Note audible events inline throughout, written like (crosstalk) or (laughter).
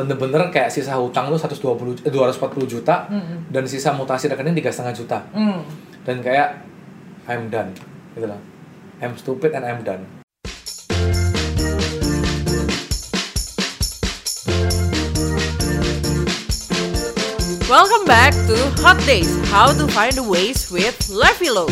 bener-bener kayak sisa hutang lu 120 eh, 240 juta dan sisa mutasi rekening tiga setengah juta Hmm. dan kayak I'm done gitu lah I'm stupid and I'm done Welcome back to Hot Days, How to Find the Ways with Levilo.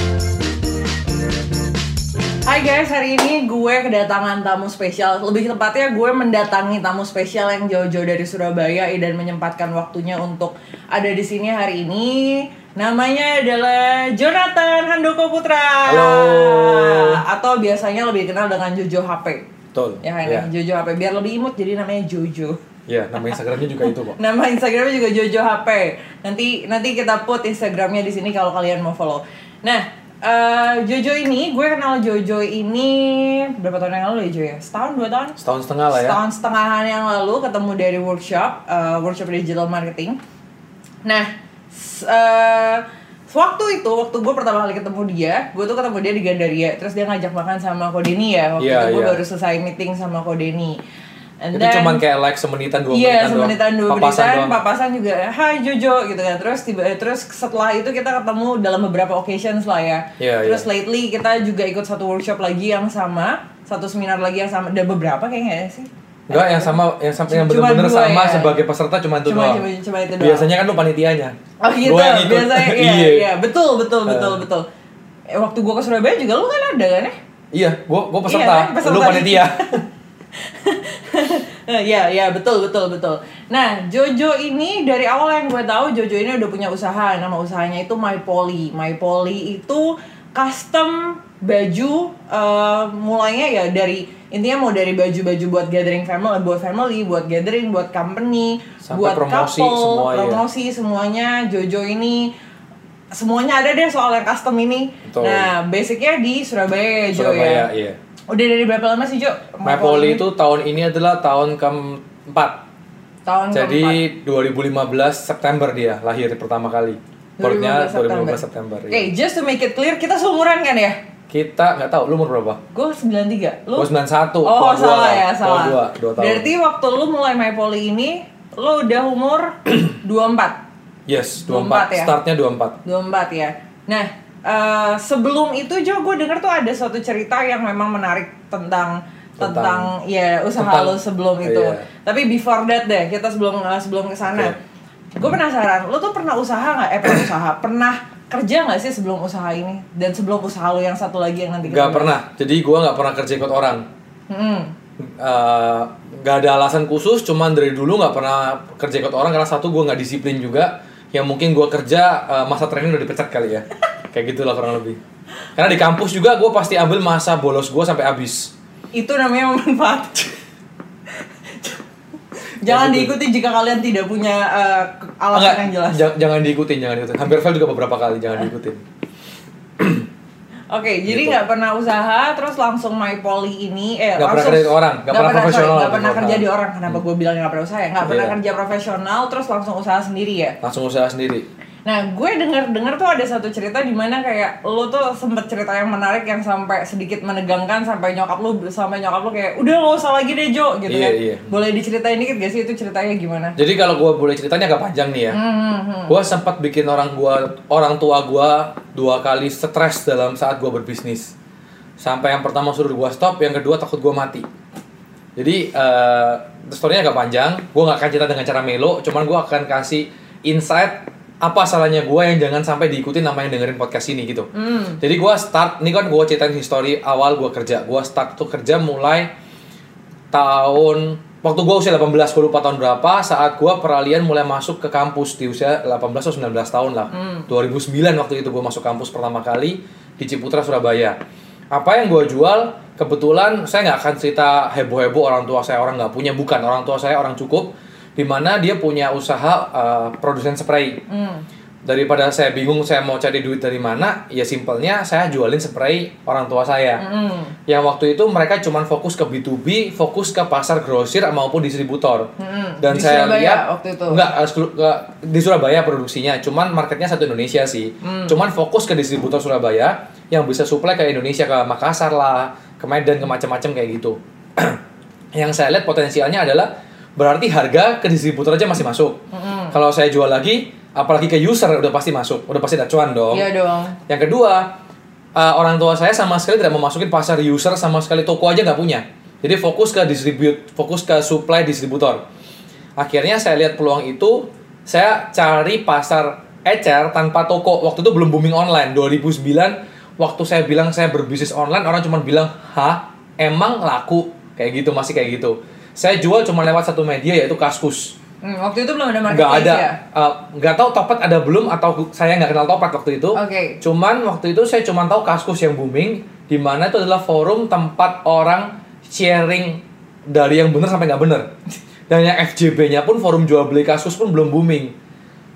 Hai guys, hari ini gue kedatangan tamu spesial. Lebih tepatnya gue mendatangi tamu spesial yang jauh-jauh dari Surabaya dan menyempatkan waktunya untuk ada di sini hari ini. Namanya adalah Jonathan Handoko Putra. Halo. Atau biasanya lebih dikenal dengan Jojo HP. betul Ya kan, ya, ya. Jojo HP. Biar lebih imut jadi namanya Jojo. ya nama Instagramnya juga itu kok (laughs) Nama Instagramnya juga Jojo HP. Nanti nanti kita put Instagramnya di sini kalau kalian mau follow. Nah, eh, Jojo ini gue kenal Jojo ini berapa tahun yang lalu ya Jo ya? Setahun dua tahun? setahun setengah lah ya Setahun setengahan yang lalu ketemu dari workshop, eh, workshop digital marketing. Nah, s- eh, waktu itu waktu gue pertama kali ketemu dia, gue tuh ketemu dia di Gandaria. Terus dia ngajak makan sama Kodeni ya. Waktu Iya, itu gue iya. baru selesai meeting sama Kodeni. And itu then- cuman kayak like semenitan dua Iya, menitan semenitan dua. Papasan menitan, doang. papasan juga, hai Jojo gitu kan. Terus tiba terus setelah itu kita ketemu dalam beberapa occasions lah ya. Iya, terus iya. lately kita juga ikut satu workshop lagi yang sama, satu seminar lagi yang sama. Ada beberapa kayaknya ya sih. Enggak, yang sama yang sama yang benar-benar sama ya? sebagai peserta cuma itu Cuma- doang. cuma- cuma itu doang. Biasanya kan lu panitianya. Oh gitu, Gua yang ikut. biasanya (laughs) iya, Iya. iya, betul, betul, betul, Eh. betul. Eh, waktu gua ke Surabaya juga lu kan ada kan ya? Iya, gua gua Iya peserta, kan, peserta. lu panitia. (laughs) (laughs) Iya, iya, betul, betul, betul. Nah, Jojo ini dari awal yang gue tahu Jojo ini udah punya usaha. Nama usahanya itu My Poly. My Poly itu custom baju eh, mulainya ya dari intinya mau dari baju-baju buat gathering family, buat family, buat gathering, buat company, Sampai buat promosi couple, semua ya. promosi semuanya. Jojo ini semuanya ada deh soal yang custom ini. Betul. Nah, basicnya di Surabaya ya, Jo Surabaya, ya. iya. Udah dari berapa lama sih, Jo? My Poly itu tahun ini adalah tahun keempat. tahun Jadi 2015 September dia lahir pertama kali. Barunya 2015 2015 September. Oke, iya. just to make it clear, kita seumuran kan ya? Kita nggak tahu lu umur berapa? Gue 93, lu? Gua 91, Oh, salah lah. ya, salah. dua, dua tahun. Berarti waktu lu mulai My Poly ini, lu udah umur (clears throat) 24. Yes, 24 24. ya? Startnya 24. 24 ya. Nah, eh, sebelum itu Jo, gue denger tuh ada suatu cerita yang memang menarik tentang tentang, Tentang- ya usaha tentang- lo sebelum itu. iya. Tapi before that deh, kita sebelum eh, sebelum ke sana, Oke. gue penasaran, lo tuh pernah usaha nggak? Eh pernah usaha, pernah kerja nggak sih sebelum usaha ini? Dan sebelum usaha lo yang satu lagi yang nanti kita Gak pernah. Jadi gua nggak pernah kerja ikut orang. Hmm. Eh, nggak ada alasan khusus, cuman dari dulu nggak pernah kerja ikut orang karena satu gua nggak disiplin juga. Yang mungkin gua kerja eh, masa training udah dipecat kali ya. Kayak gitulah kurang lebih. Karena di kampus juga gua pasti ambil masa bolos gua sampai habis. Itu namanya manfaat. (laughs) Jangan gitu. diikuti jika kalian tidak punya ke- alasan Enggak, yang jelas. ja- jangan diikutin, jangan diikutin. Hampir fail juga beberapa kali, jangan (laughs) diikutin. Oke, jadi Gitu. nggak pernah usaha, terus langsung my poly ini, eh Nggak pernah langsung kerja di orang, nggak pernah profesional nggak pernah kerja di orang. Kenapa gue bilang nggak pernah usaha ya? Nggak pernah Iya. kerja profesional, terus langsung usaha sendiri ya. Langsung usaha sendiri. Nah, gue denger dengar tuh ada satu cerita di mana kayak lo tuh sempet cerita yang menarik yang sampai sedikit menegangkan sampai nyokap lu sampai nyokap lu kayak udah nggak usah lagi deh Jo gitu Iya, kan. iya. Boleh diceritain dikit gak sih itu ceritanya gimana? Jadi kalau gua boleh ceritanya agak panjang nih ya. Hmm, Gua sempat bikin orang gua orang tua gua dua kali stres dalam saat gua berbisnis. Sampai yang pertama suruh gua stop, yang kedua takut gua mati. Jadi eh story-nya agak panjang. Gua nggak akan cerita dengan cara melo, cuman gua akan kasih insight apa salahnya gua yang jangan sampai diikutin nama yang dengerin podcast ini gitu. Hmm. Jadi gua start, ini kan gua ceritain history awal gua kerja. Gua start tuh kerja mulai tahun waktu gua usia 18 gua lupa tahun berapa saat gua peralihan mulai masuk ke kampus di usia 18 atau 19 tahun lah. 2009 waktu itu gua masuk kampus pertama kali di Ciputra Surabaya. Apa yang gua jual kebetulan saya nggak akan cerita heboh-heboh orang tua saya orang nggak punya bukan orang tua saya orang cukup di mana dia punya usaha uh, produsen spray Hmm. daripada saya bingung saya mau cari duit dari mana ya simpelnya saya jualin spray orang tua saya Hmm. yang waktu itu mereka cuman fokus ke B2B fokus ke pasar grosir maupun distributor Hmm. dan Di saya Surabaya lihat waktu itu? enggak eh, di Surabaya produksinya cuman marketnya satu Indonesia sih Hmm. cuman fokus ke distributor Surabaya yang bisa supply ke Indonesia ke Makassar lah ke Medan ke macam-macam kayak gitu (clears throat) yang saya lihat potensialnya adalah berarti harga ke distributor aja masih masuk. Kalau saya jual lagi, apalagi ke user udah pasti masuk, udah pasti ada cuan dong. Iya dong. Yang kedua, uh, orang tua saya sama sekali tidak memasukin pasar user sama sekali toko aja nggak punya. Jadi fokus ke distribute, fokus ke supply distributor. Akhirnya saya lihat peluang itu, saya cari pasar ecer tanpa toko. Waktu itu belum booming online. 2009 waktu saya bilang saya berbisnis online, orang cuma bilang, "Hah, emang laku?" Kayak gitu, masih kayak gitu. Saya jual cuma lewat satu media yaitu Kaskus. Hmm, waktu itu belum ada nggak marketplace ada. ya? eh, nggak tahu Topet ada belum atau saya nggak kenal Topet waktu itu. Oke. cuman waktu itu saya cuma tahu Kaskus yang booming di mana itu adalah forum tempat orang sharing dari yang benar sampai nggak benar. (laughs) Dan yang FJB-nya pun forum jual beli Kaskus pun belum booming.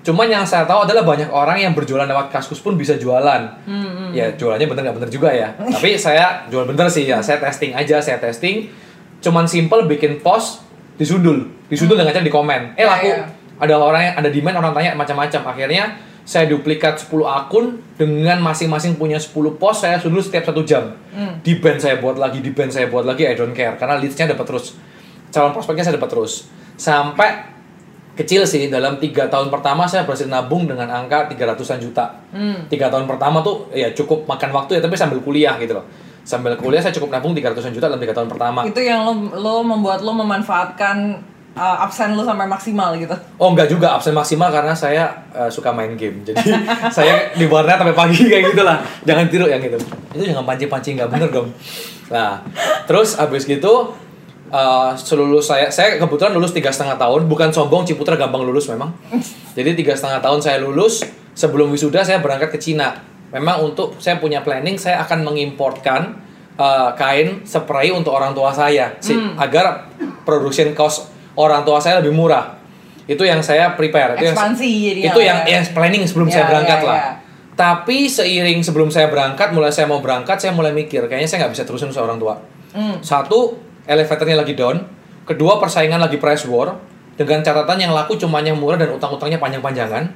Cuman yang saya tahu adalah banyak orang yang berjualan lewat Kaskus pun bisa jualan. Hmm, ya jualannya bener nggak bener juga ya. (laughs) Tapi saya jual bener sih ya. Saya testing aja saya testing cuman simple bikin post disundul disundul dengan cara di komen. Eh Ya, laku. ya. ada orang yang ada demand orang tanya macam-macam. Akhirnya saya duplikat 10 akun dengan masing-masing punya 10 post saya sundul setiap satu jam. Di band saya buat lagi di band saya buat lagi I don't care. Karena leadsnya dapat terus. Calon prospeknya saya dapat terus. Sampai kecil sih dalam tiga tahun pertama saya berhasil nabung dengan angka 300-an juta. Tiga tahun pertama tuh ya cukup makan waktu ya tapi sambil kuliah gitu loh sambil kuliah saya cukup nabung 300-an juta dalam tiga tahun pertama Itu yang lo, lo membuat lo memanfaatkan uh, absen lo sampai maksimal gitu. Oh enggak juga absen maksimal karena saya eh, suka main game. Jadi (laughs) saya di warnet sampai pagi (laughs) kayak gitu lah. Jangan tiru yang gitu. Itu jangan pancing-pancing nggak bener dong. Nah, terus abis gitu eh selulus saya saya kebetulan lulus tiga setengah tahun bukan sombong Ciputra gampang lulus memang jadi tiga setengah tahun saya lulus sebelum wisuda saya berangkat ke Cina memang untuk saya punya planning saya akan mengimportkan eh, kain spray untuk orang tua saya sih. Agar production cost orang tua saya lebih murah. Itu yang saya prepare itu yang- itu lah yang ya. yang planning sebelum Ya, saya berangkat ya, lah. ya. tapi seiring sebelum saya berangkat mulai saya mau berangkat saya mulai mikir kayaknya saya nggak bisa terusin seorang tua. Hmm. satu elevatornya lagi down. Kedua persaingan lagi price war. Dengan catatan yang laku cuma yang murah dan utang-utangnya panjang-panjangan.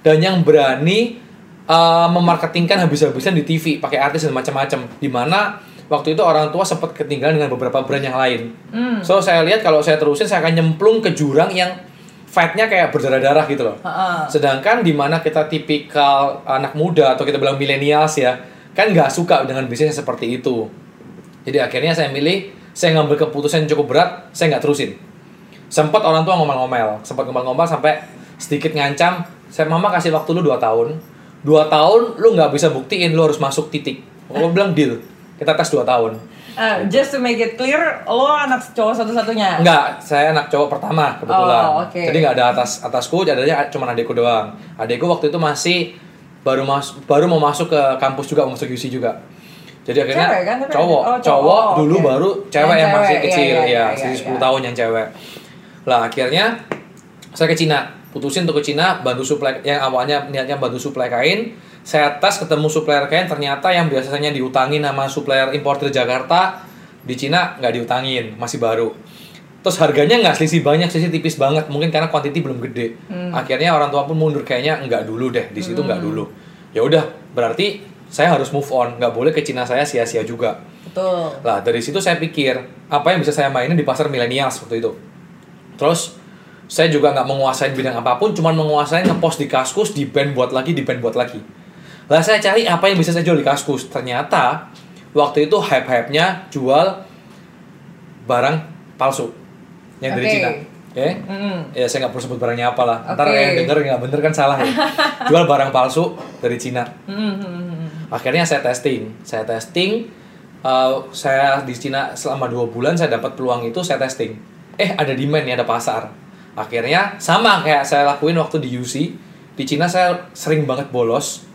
Dan yang berani uh, memarketingkan habis-habisan di TV pakai artis dan macam-macam di mana waktu itu orang tua sempat ketinggalan dengan beberapa brand yang lain Hmm. so saya lihat kalau saya terusin saya akan nyemplung ke jurang yang fight-nya kayak berdarah-darah gitu loh Ha-ha. Sedangkan di mana kita tipikal anak muda atau kita bilang milenials ya, kan nggak suka dengan bisnis seperti itu. Jadi akhirnya saya milih, saya ngambil keputusan yang cukup berat, saya nggak terusin. Sempat orang tua ngomel-ngomel, sempat ngomel-ngomel sampai sedikit ngancam, saya mama kasih waktu lu 2 tahun. 2 tahun lu nggak bisa buktiin lu harus masuk titik. Aku bilang deal, kita tes 2 tahun. Uh, just to make it clear, lo anak cowok satu-satunya. Enggak, saya anak cowok pertama kebetulan. Oh, oke. Jadi nggak ada atas atasku, adanya cuma adekku doang. Adekku waktu itu masih baru mas baru mau masuk ke kampus juga, mau masuk UC juga. Jadi akhirnya Cewek kan? Tapi cowok, oh, cowok. cowok Oh, dulu baru cewek Yang yang, masih cewek, kecil, iya, ya, iya, selisih iya, 10 iya. tahun yang cewek. Lah akhirnya saya ke Cina, putusin untuk ke Cina, bantu suplai yang awalnya niatnya bantu suplai kain. Saya tes ketemu supplier kain, ternyata yang biasanya diutangin sama supplier importer Jakarta di Cina nggak diutangin, masih baru. Terus harganya nggak selisih banyak, selisih tipis banget, mungkin karena quantity belum gede. Akhirnya orang tua pun mundur kayaknya nggak dulu deh, di situ nggak dulu. Ya udah, berarti saya harus move on, nggak boleh ke Cina saya sia-sia juga. Betul. Lah dari situ saya pikir apa yang bisa saya mainin di pasar milenials waktu itu. Terus saya juga nggak menguasai bidang apa pun, cuman menguasai ngepost di Kaskus, di band buat lagi, di band buat lagi. Lah saya cari apa yang bisa saya jual di Kaskus. Ternyata waktu itu hype-hype-nya jual barang palsu yang dari Oke. Cina. Oke? Mm-mm. Ya saya nggak perlu sebut barangnya apa lah. Ntar Oke. yang denger nggak bener kan salah ya. (laughs) jual barang palsu dari Cina Mm-mm. akhirnya saya testing saya testing eh, saya di Cina selama dua bulan saya dapat peluang itu saya testing eh ada demand nih ada pasar akhirnya sama kayak saya lakuin waktu di UC di Cina saya sering banget bolos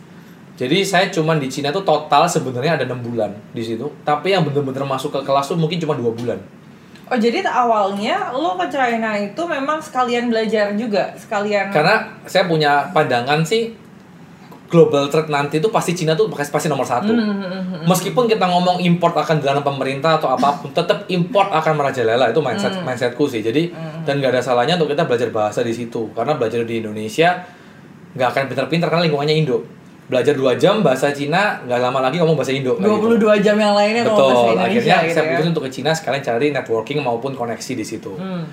jadi saya cuman di Cina tuh total sebenarnya ada enam bulan di situ tapi yang bener-bener masuk ke kelas tuh mungkin cuma dua bulan Oh jadi awalnya lo ke China itu memang sekalian belajar juga, sekalian. karena saya punya pandangan sih global trade nanti itu pasti Cina tuh pasti pasti nomor satu. Hmm, meskipun kita ngomong import akan dilarang pemerintah atau apa pun tetap import akan merajalela. Itu mindset Hmm. mindsetku sih. Jadi dan nggak ada salahnya untuk kita belajar bahasa di situ. Karena belajar di Indonesia nggak akan pintar-pintar karena lingkungannya Indo. Belajar dua jam bahasa Cina nggak lama lagi ngomong bahasa Indo. Kayak gitu. 22 jam yang lainnya ngomong bahasa betul. Indonesia akhirnya gitu saya ya. putusin untuk ke Cina sekalian cari networking maupun koneksi di situ. Hmm.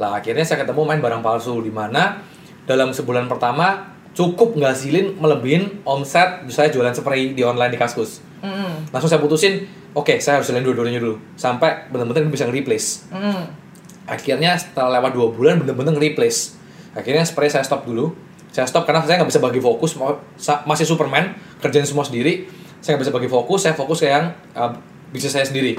Lah akhirnya saya ketemu main barang palsu di mana dalam sebulan pertama cukup ngasilin melebihin omset saya jualan spray di online di Kaskus. Mm, Langsung saya putusin, oke saya harus jualin dua-duanya dulu sampai benar-benar bisa nge-replace. mm. Akhirnya setelah lewat dua bulan bener-bener nge-replace. Akhirnya spray saya stop dulu. Saya stop karena saya nggak bisa bagi fokus. Masih Superman, kerjain semua sendiri. Saya nggak bisa bagi fokus. Saya fokus ke yang uh, bisnis saya sendiri.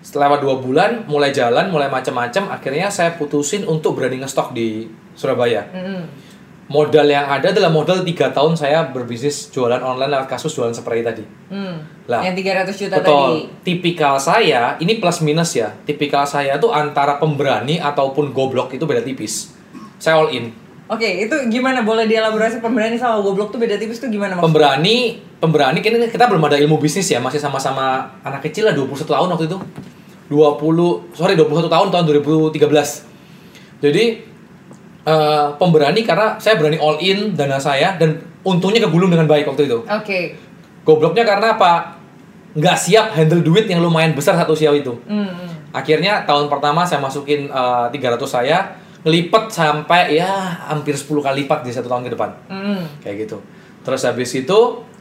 Setelah lewat dua bulan, mulai jalan, mulai macam-macam. Akhirnya saya putusin untuk berani ngestok di Surabaya. Mm-mm. Modal yang ada adalah modal tiga tahun saya berbisnis jualan online lewat kasus jualan spray tadi. Hmm. Lah, yang 300 juta Betul. tadi. Tipikal saya, ini plus minus ya. Tipikal saya tuh antara pemberani ataupun goblok itu beda tipis. Saya all in. Oke, itu gimana? Boleh dielaborasi pemberani sama goblok tuh beda tipis tuh gimana maksudnya? Pemberani, pemberani ini kita belum ada ilmu bisnis ya, masih sama-sama anak kecil lah 21 tahun waktu itu. 20, sorry 21 tahun tahun 2013. Jadi eh, pemberani karena saya berani all in dana saya dan untungnya kegulung dengan baik waktu itu. Oke. Gobloknya karena apa? Nggak siap handle duit yang lumayan besar satu siau itu. Hmm, hmm. Akhirnya tahun pertama saya masukin eh, 300 saya ngelipet sampai ya hampir 10 kali lipat di satu tahun ke depan. Hmm. Kayak gitu. Terus habis itu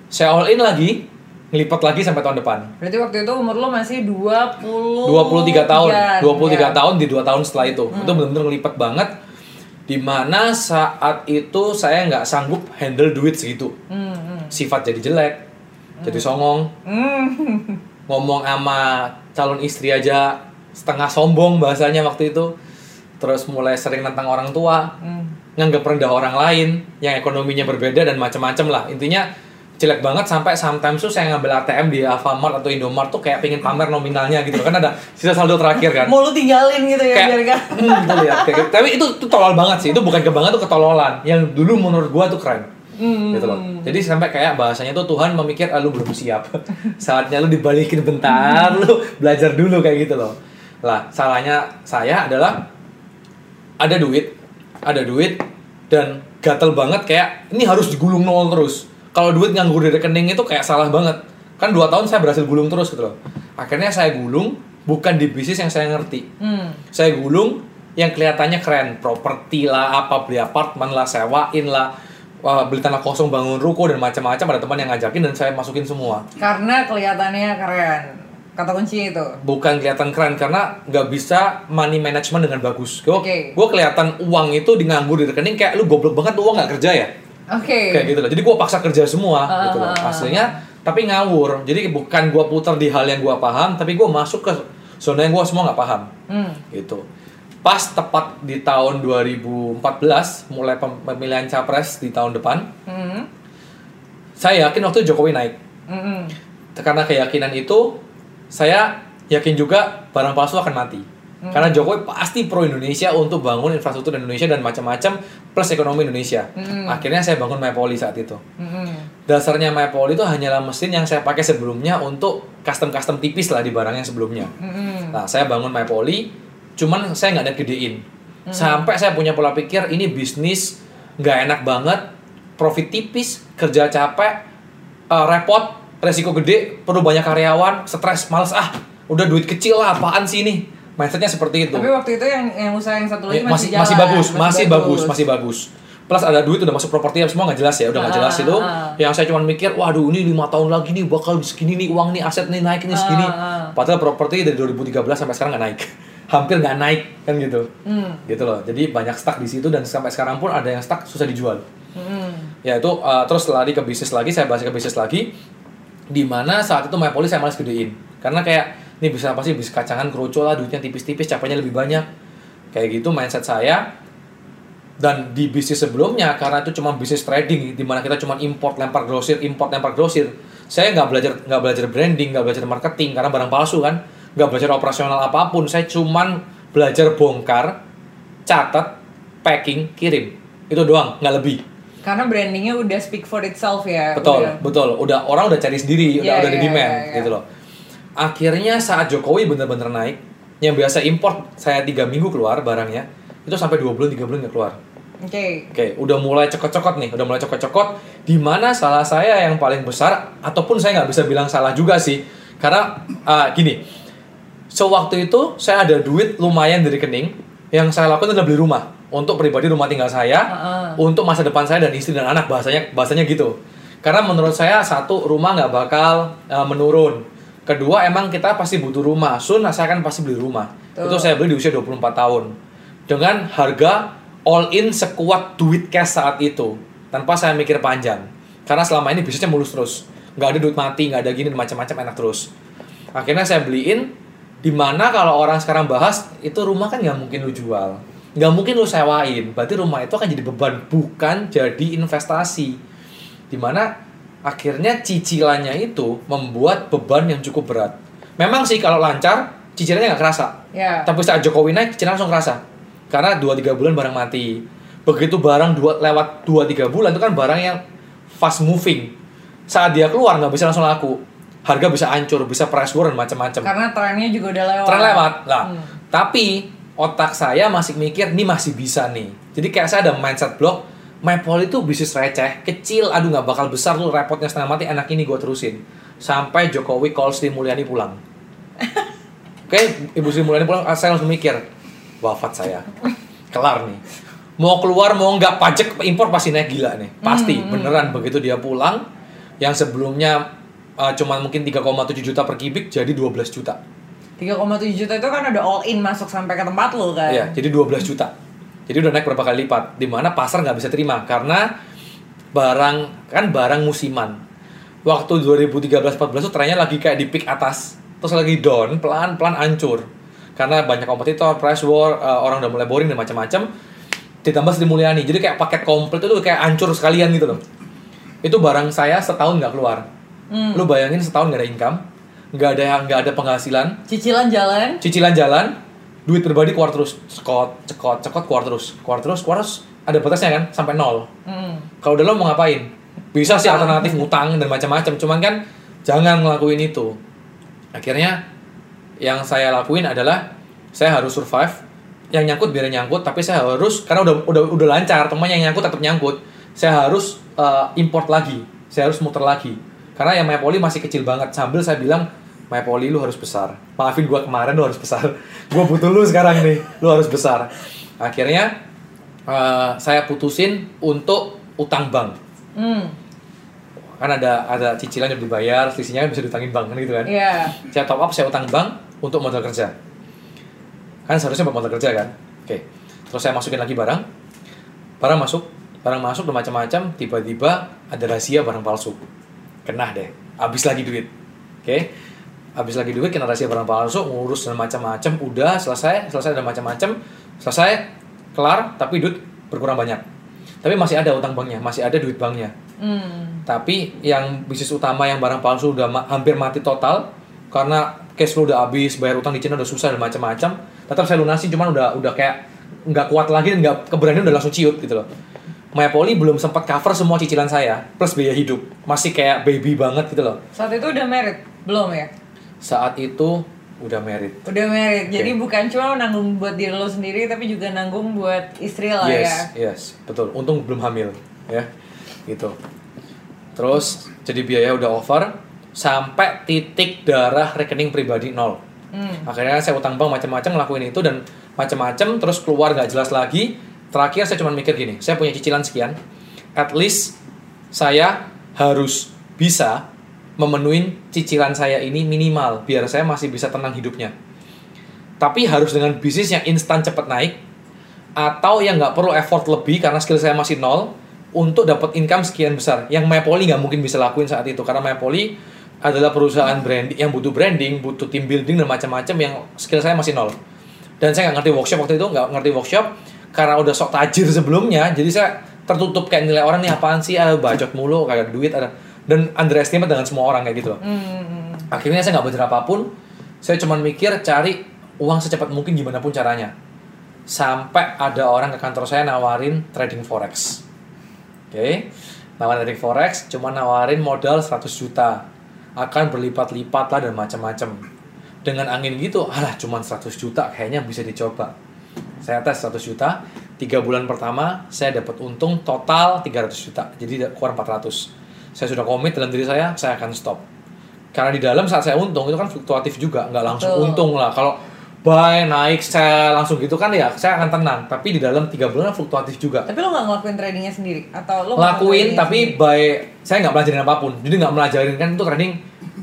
saya all in lagi, ngelipet lagi sampai tahun depan. Berarti waktu itu umur lo masih 20 23 tahun, 23 ya. tahun di 2 tahun setelah itu. Itu benar-benar ngelipet banget. Di mana saat itu saya nggak sanggup handle duit segitu. Hmm, hmm. Sifat jadi jelek, jadi songong, Hmm. (laughs) ngomong sama calon istri aja setengah sombong bahasanya waktu itu terus mulai sering tentang orang tua Hmm. nganggap rendah orang lain yang ekonominya berbeda dan macam-macam lah intinya jelek banget sampai sometimes tuh saya ngambil ATM di Alfamart atau Indomart tuh kayak pengen pamer nominalnya gitu kan ada sisa saldo terakhir kan. Mau lu tinggalin gitu ya biar kayak gak hmm, tuh lihat kayak gitu. tapi itu tuh tolol banget sih. Itu bukan kebanget tuh ketololan. Yang dulu menurut gua tuh keren. Hmm. gitu loh. Jadi sampai kayak bahasanya tuh Tuhan memikir ah, lu belum siap. (laughs) Saatnya lu dibalikin bentar lu belajar dulu kayak gitu loh. Lah salahnya saya adalah ada duit ada duit dan gatel banget kayak ini harus digulung nol terus kalau duit nganggur di rekening itu kayak salah banget kan dua tahun saya berhasil gulung terus gitu loh akhirnya saya gulung bukan di bisnis yang saya ngerti Hmm. saya gulung yang kelihatannya keren properti lah apa beli apartemen lah sewain lah beli tanah kosong bangun ruko dan macam-macam ada teman yang ngajakin dan saya masukin semua Karena kelihatannya keren. Kata kuncinya itu. bukan kelihatan keren karena nggak bisa money management dengan bagus gue Oke. gue kelihatan uang itu di nganggur di rekening kayak lu goblok banget lu uang nggak kerja ya Oke. kayak gitu loh jadi gue paksa kerja semua Ah, gitu loh ah, ah. aslinya tapi ngawur jadi bukan gue putar di hal yang gue paham tapi gue masuk ke zona yang gue semua nggak paham Hmm. gitu pas tepat di tahun 2014 mulai pem- pemilihan capres di tahun depan Hmm. saya yakin waktu Jokowi naik Hmm. karena keyakinan itu saya yakin juga barang palsu akan mati karena Jokowi pasti pro Indonesia untuk bangun infrastruktur Indonesia dan macam-macam plus ekonomi Indonesia Hmm. akhirnya saya bangun Mypoli saat itu Hmm. dasarnya Mypoli itu hanyalah mesin yang saya pakai sebelumnya untuk custom-custom tipis lah di barang yang sebelumnya Hmm. Nah, saya bangun MyPoly, cuman saya nggak niat gedein. Sampai saya punya pola pikir ini bisnis nggak enak banget, profit tipis, kerja capek, eh, repot, resiko gede, perlu banyak karyawan, stres, males ah, udah duit kecil lah, apaan sih ini? Mindsetnya seperti itu. Tapi waktu itu yang yang usaha yang satu lagi Ya, masih, masih jalan. masih bagus, masih bagus, masih bagus. Plus ada duit udah masuk properti semua nggak jelas ya, udah nggak Ah, jelas itu. ah, ah. Yang saya cuma mikir, waduh ini lima tahun lagi nih bakal segini nih uang nih aset nih naik nih segini. Ah, ah. Padahal properti dari 2013 sampai sekarang nggak naik, (laughs) hampir nggak naik kan gitu. Hmm. Gitu loh. Jadi banyak stuck di situ dan sampai sekarang pun ada yang stuck susah dijual. Hmm. Ya itu uh, terus lari ke bisnis lagi, saya bahas ke bisnis lagi. Di mana saat itu MyPoly saya malas gedein. Karena kayak ini bisa apa sih bisa kacangan kerucut lah duitnya tipis-tipis capeknya lebih banyak. Kayak gitu mindset saya. Dan di bisnis sebelumnya karena itu cuma bisnis trading di mana kita cuma import lempar grosir, import lempar grosir. Saya nggak belajar nggak belajar branding, nggak belajar marketing karena barang palsu kan. Nggak belajar operasional apa pun. Saya cuman belajar bongkar, catat, packing, kirim. Itu doang, nggak lebih. Karena brandingnya udah speak for itself ya. Betul, udah. betul. Udah orang udah cari sendiri, Iya, udah udah di iya, demand iya, iya. gitu loh. Akhirnya saat Jokowi bener-bener naik, yang biasa import saya tiga minggu keluar barangnya, itu sampai dua bulan tiga bulan nggak keluar. Oke. Oke, udah mulai cokot-cokot nih, udah mulai cokot-cokot. Di mana salah saya yang paling besar, ataupun saya nggak bisa bilang salah juga sih, karena ah, gini, sewaktu itu saya ada duit lumayan dari rekening, yang saya lakukan adalah beli rumah untuk pribadi rumah tinggal saya, Heeh. untuk masa depan saya dan istri dan anak bahasanya bahasanya gitu. Karena menurut saya satu rumah nggak bakal uh, menurun. Kedua emang kita pasti butuh rumah. Sun saya kan pasti beli rumah. Betul. Itu saya beli di usia 24 tahun dengan harga all in sekuat duit cash saat itu tanpa saya mikir panjang. Karena selama ini bisnisnya mulus terus, nggak ada duit mati, nggak ada gini macam-macam enak terus. Akhirnya saya beliin di mana kalau orang sekarang bahas itu rumah kan nggak mungkin lu jual nggak mungkin lu sewain berarti rumah itu akan jadi beban bukan jadi investasi di mana akhirnya cicilannya itu membuat beban yang cukup berat. Memang sih kalau lancar cicilannya nggak kerasa. Ya. tapi saat Jokowi naik cicilan langsung kerasa. Karena 2-3 bulan barang mati. Begitu barang dua, lewat 2-3 bulan itu kan barang yang fast moving. Saat dia keluar nggak bisa langsung laku. Harga bisa hancur bisa price war dan macam-macam. Karena trennya juga udah lewat. tren lewat lah. Hmm. tapi otak saya masih mikir ini masih bisa nih. Jadi kayak saya ada mindset block Maple itu bisnis receh kecil aduh nggak bakal besar lu repotnya setengah mati anak ini gue terusin. Sampai Jokowi call Sri Mulyani pulang. (laughs) Oke ibu Sri Mulyani pulang saya langsung mikir wafat saya. Kelar nih. Mau keluar mau nggak pajak impor pasti naik gila nih. Pasti beneran. Begitu dia pulang yang sebelumnya uh, cuman mungkin 3,7 juta per kubik jadi 12 juta. 3,7 juta itu kan udah all in masuk sampai ke tempat lo kan. Iya, jadi 12 juta. Jadi udah naik berapa kali lipat. Di mana pasar nggak bisa terima karena barang kan barang musiman. Waktu 2013-14 tuh trennya lagi kayak di peak atas, terus lagi down, pelan-pelan hancur. Karena banyak kompetitor, price war, eh, orang udah mulai boring dan macam-macam. Ditambah Sri Mulyani, jadi kayak paket komplit itu kayak hancur sekalian gitu loh. Itu barang saya setahun nggak keluar. Hmm. Lu bayangin setahun nggak ada income, nggak ada nggak ada penghasilan, Cicilan jalan. cicilan jalan duit pribadi keluar terus cekot cekot cekot keluar terus. Keluar terus keluar terus ada batasnya kan sampai nol. Hmm. kalau udah lo mau ngapain? Bisa sih alternatif ngutang dan macam-macam cuman kan jangan ngelakuin itu. Akhirnya yang saya lakuin adalah saya harus survive. Yang nyangkut biar nyangkut tapi saya harus karena udah udah udah lancar teman yang nyangkut tetap nyangkut. Saya harus uh, import lagi saya harus muter lagi. Karena yang Mayapoli masih kecil banget. Sambil saya bilang Mayapoli lu harus besar. Maafin gua kemarin lu harus besar. (laughs) Gua butuh lu sekarang nih lu harus besar. Akhirnya uh, saya putusin untuk utang bank. Hmm. kan ada ada cicilan yang dibayar selisihnya kan bisa ditangin bank kan gitu kan? Iya. saya top up saya utang bank untuk modal kerja. Kan seharusnya buat modal kerja kan? Oke. Terus saya masukin lagi barang. Barang masuk barang masuk dan macam-macam tiba-tiba ada rahasia barang palsu. Kena deh. Habis lagi duit. Oke habis lagi duit kena rahasia barang palsu ngurus dan macam-macam udah selesai selesai dan macam-macam selesai kelar tapi duit berkurang banyak tapi masih ada utang banknya masih ada duit banknya Hmm. tapi yang bisnis utama yang barang palsu udah ma- hampir mati total karena cash flow udah habis, bayar utang di Cina udah susah dan macam-macam. Tetap saya lunasin cuman udah udah kayak nggak kuat lagi dan nggak keberanian udah langsung ciut gitu loh. Mayapoli belum sempat cover semua cicilan saya plus biaya hidup. Masih kayak baby banget gitu loh. Saat itu udah merit? Belum ya? Saat itu udah married. Udah merit. Jadi Oke. bukan cuma nanggung buat diri lo sendiri tapi juga nanggung buat istri lah ya. Yes, yes, betul. Untung belum hamil, ya, gitu. Terus jadi biaya udah over sampai titik darah rekening pribadi nol. Hmm. Akhirnya saya utang bank macam-macam ngelakuin itu dan macam-macam terus keluar nggak jelas lagi. Terakhir saya cuma mikir gini, saya punya cicilan sekian, at least saya harus bisa memenuhi cicilan saya ini minimal biar saya masih bisa tenang hidupnya. Tapi harus dengan bisnis yang instan cepat naik atau yang nggak perlu effort lebih karena skill saya masih nol untuk dapat income sekian besar. Yang Mayapoli nggak mungkin bisa lakuin saat itu karena Mayapoli adalah perusahaan branding yang butuh branding, butuh team building dan macam-macam yang skill saya masih nol. Dan saya nggak ngerti workshop waktu itu, nggak ngerti workshop karena udah sok tajir sebelumnya, jadi saya tertutup kayak nilai orang nih apaan sih, ah, bacot mulu, kayak duit ada dan underestimate dengan semua orang kayak gitu loh. Hmm. Akhirnya saya nggak belajar apa pun, saya cuma mikir cari uang secepat mungkin gimana pun caranya. Sampai ada orang ke kantor saya nawarin trading forex. Oke, nawarin trading forex, cuma nawarin modal 100 juta. Akan berlipat-lipat lah dan macam-macam. Dengan angin gitu, alah cuma 100 juta kayaknya bisa dicoba. Saya tes 100 juta, tiga bulan pertama saya dapat untung total 300 juta. Jadi kurang 400. Saya sudah komit dalam diri saya, saya akan stop. Karena di dalam saat saya untung itu kan fluktuatif juga, nggak langsung Betul. untung lah. Kalau buy naik sell langsung gitu kan ya saya akan tenang. Tapi di dalam tiga bulan fluktuatif juga. Tapi lo nggak ngelakuin tradingnya sendiri? Atau lo lakuin ngelakuin tapi by saya nggak belajarin apa pun. Jadi nggak belajarin kan itu trading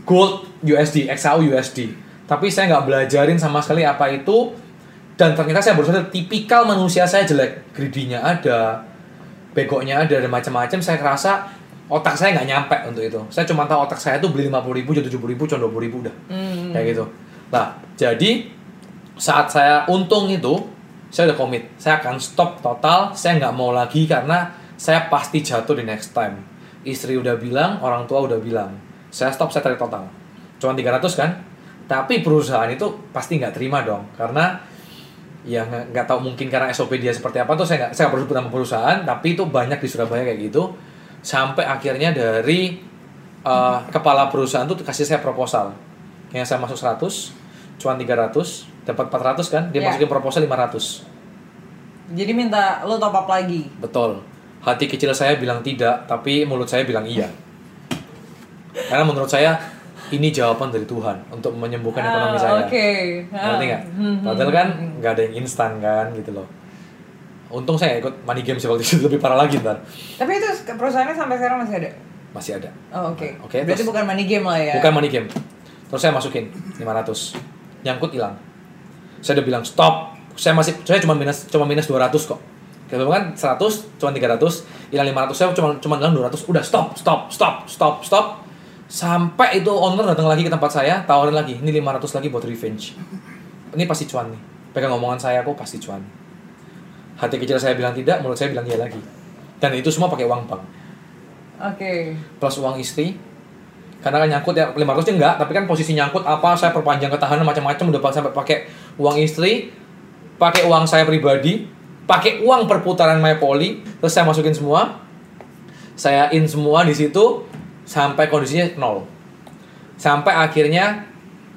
gold USD XAU USD tapi saya nggak belajarin sama sekali apa itu. Dan ternyata saya baru sadar tipikal manusia saya jelek. Greedy-nya ada begoknya ada dan macam-macam. Saya kerasa otak saya nggak nyampe untuk itu. Saya cuma tahu otak saya tuh beli 50 ribu jadi 70 ribu cuma 20 ribu udah. Hmm. kayak gitu. Nah jadi saat saya untung itu saya udah komit. Saya akan stop total saya nggak mau lagi karena saya pasti jatuh di next time. Istri udah bilang orang tua udah bilang. Saya stop saya tarik total. Cuma 300 kan? Tapi perusahaan itu pasti nggak terima dong. Karena ya nggak tahu mungkin karena SOP dia seperti apa tuh saya nggak saya nggak perlu nama perusahaan tapi itu banyak di Surabaya kayak gitu sampai akhirnya dari eh, kepala perusahaan tuh kasih saya proposal. Yang saya masuk 100 cuan 300 dapat 400 kan? Dia Ya. masukin proposal 500 Jadi minta lo top up lagi. betul. Hati kecil saya bilang tidak tapi mulut saya bilang iya. Karena menurut saya ini jawaban dari Tuhan untuk menyembuhkan ekonomi Ah, saya. Oke. ngerti nggak? Hmm, padahal kan nggak ada yang instan kan gitu loh untung saya ikut money game sih waktu itu (laughs) lebih parah lagi ntar. Tapi itu perusahaannya sampai sekarang masih ada. masih ada. Oh, oke. Oke, Berarti terus- bukan money game lah ya. bukan money game. Terus saya masukin 500 nyangkut hilang. Saya udah bilang stop. Saya masih saya cuma minus cuma minus 200 kok. Kalau kan 100 cuma 300 hilang 500 saya cuma cuma hilang 200 udah stop stop stop stop stop. Sampai itu owner datang lagi ke tempat saya tawarin lagi ini 500 lagi buat revenge. Ini pasti cuan nih. Pegang omongan saya kok pasti cuan hati kecil saya bilang tidak mulut saya bilang iya lagi. Dan itu semua pakai uang bank. Oke. plus uang istri. Karena kan nyangkut ya 500 nya enggak tapi kan posisi nyangkut apa saya perpanjang ketahanan macam-macam udah sampai pakai uang istri pakai uang saya pribadi pakai uang perputaran MyPoly terus saya masukin semua. Saya in semua di situ sampai kondisinya nol. Sampai akhirnya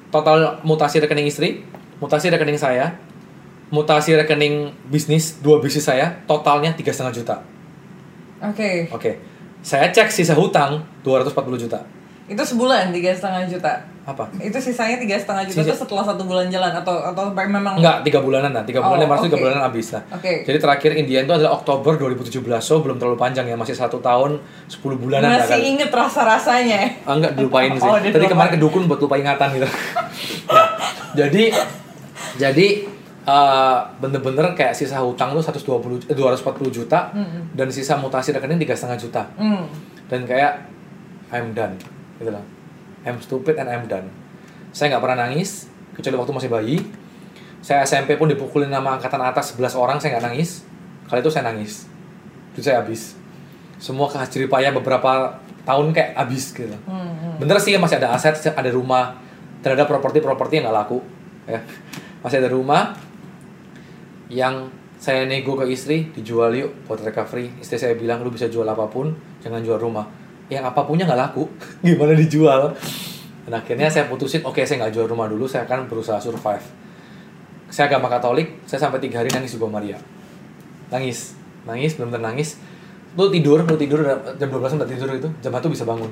total mutasi rekening istri mutasi rekening saya mutasi rekening bisnis dua bisnis saya totalnya tiga setengah juta Oke. oke saya cek sisa hutang 240 juta Itu sebulan tiga setengah juta. apa Itu sisanya tiga setengah juta Sisa- itu setelah satu bulan jalan atau atau memang Enggak, tiga bulanan lah, tiga bulan, Oh, ratus tiga bulanan habis lah. Oke. Jadi terakhir Indian itu adalah Oktober 2017, so belum terlalu panjang ya, masih satu tahun 10 bulanan masih kali. inget rasa rasanya. Ah, enggak dilupain (laughs) sih. Oh, Tadi kemarin ke dukun buat lupa ingatan gitu. Nah, (laughs) jadi jadi eh, bener-bener kayak sisa hutang lu 120 eh, 240 juta dan sisa mutasi rekening tiga setengah juta. Hmm. dan kayak I'm done gitu loh. I'm stupid and I'm done. Saya nggak pernah nangis kecuali waktu masih bayi. Saya SMP pun dipukulin nama angkatan atas 11 orang saya nggak nangis. Kali itu saya nangis. Itu saya habis. Semua kehadiran payah beberapa tahun kayak habis gitu. Loh. Hmm. bener sih masih ada aset ada rumah. Ada properti-properti yang nggak laku ya. Masih ada rumah yang saya nego ke istri dijual yuk buat recovery. Istri saya bilang lu bisa jual apa pun jangan jual rumah. Yang apapunnya nggak laku. (laughs) Gimana dijual? Dan akhirnya saya putusin oke saya nggak jual rumah dulu saya akan berusaha survive. Saya agama Katolik saya sampai tiga hari nangis Gua Maria. Nangis. Nangis benar-benar nangis. Lu tidur lu tidur jam 12 udah tidur itu jam satu bisa bangun.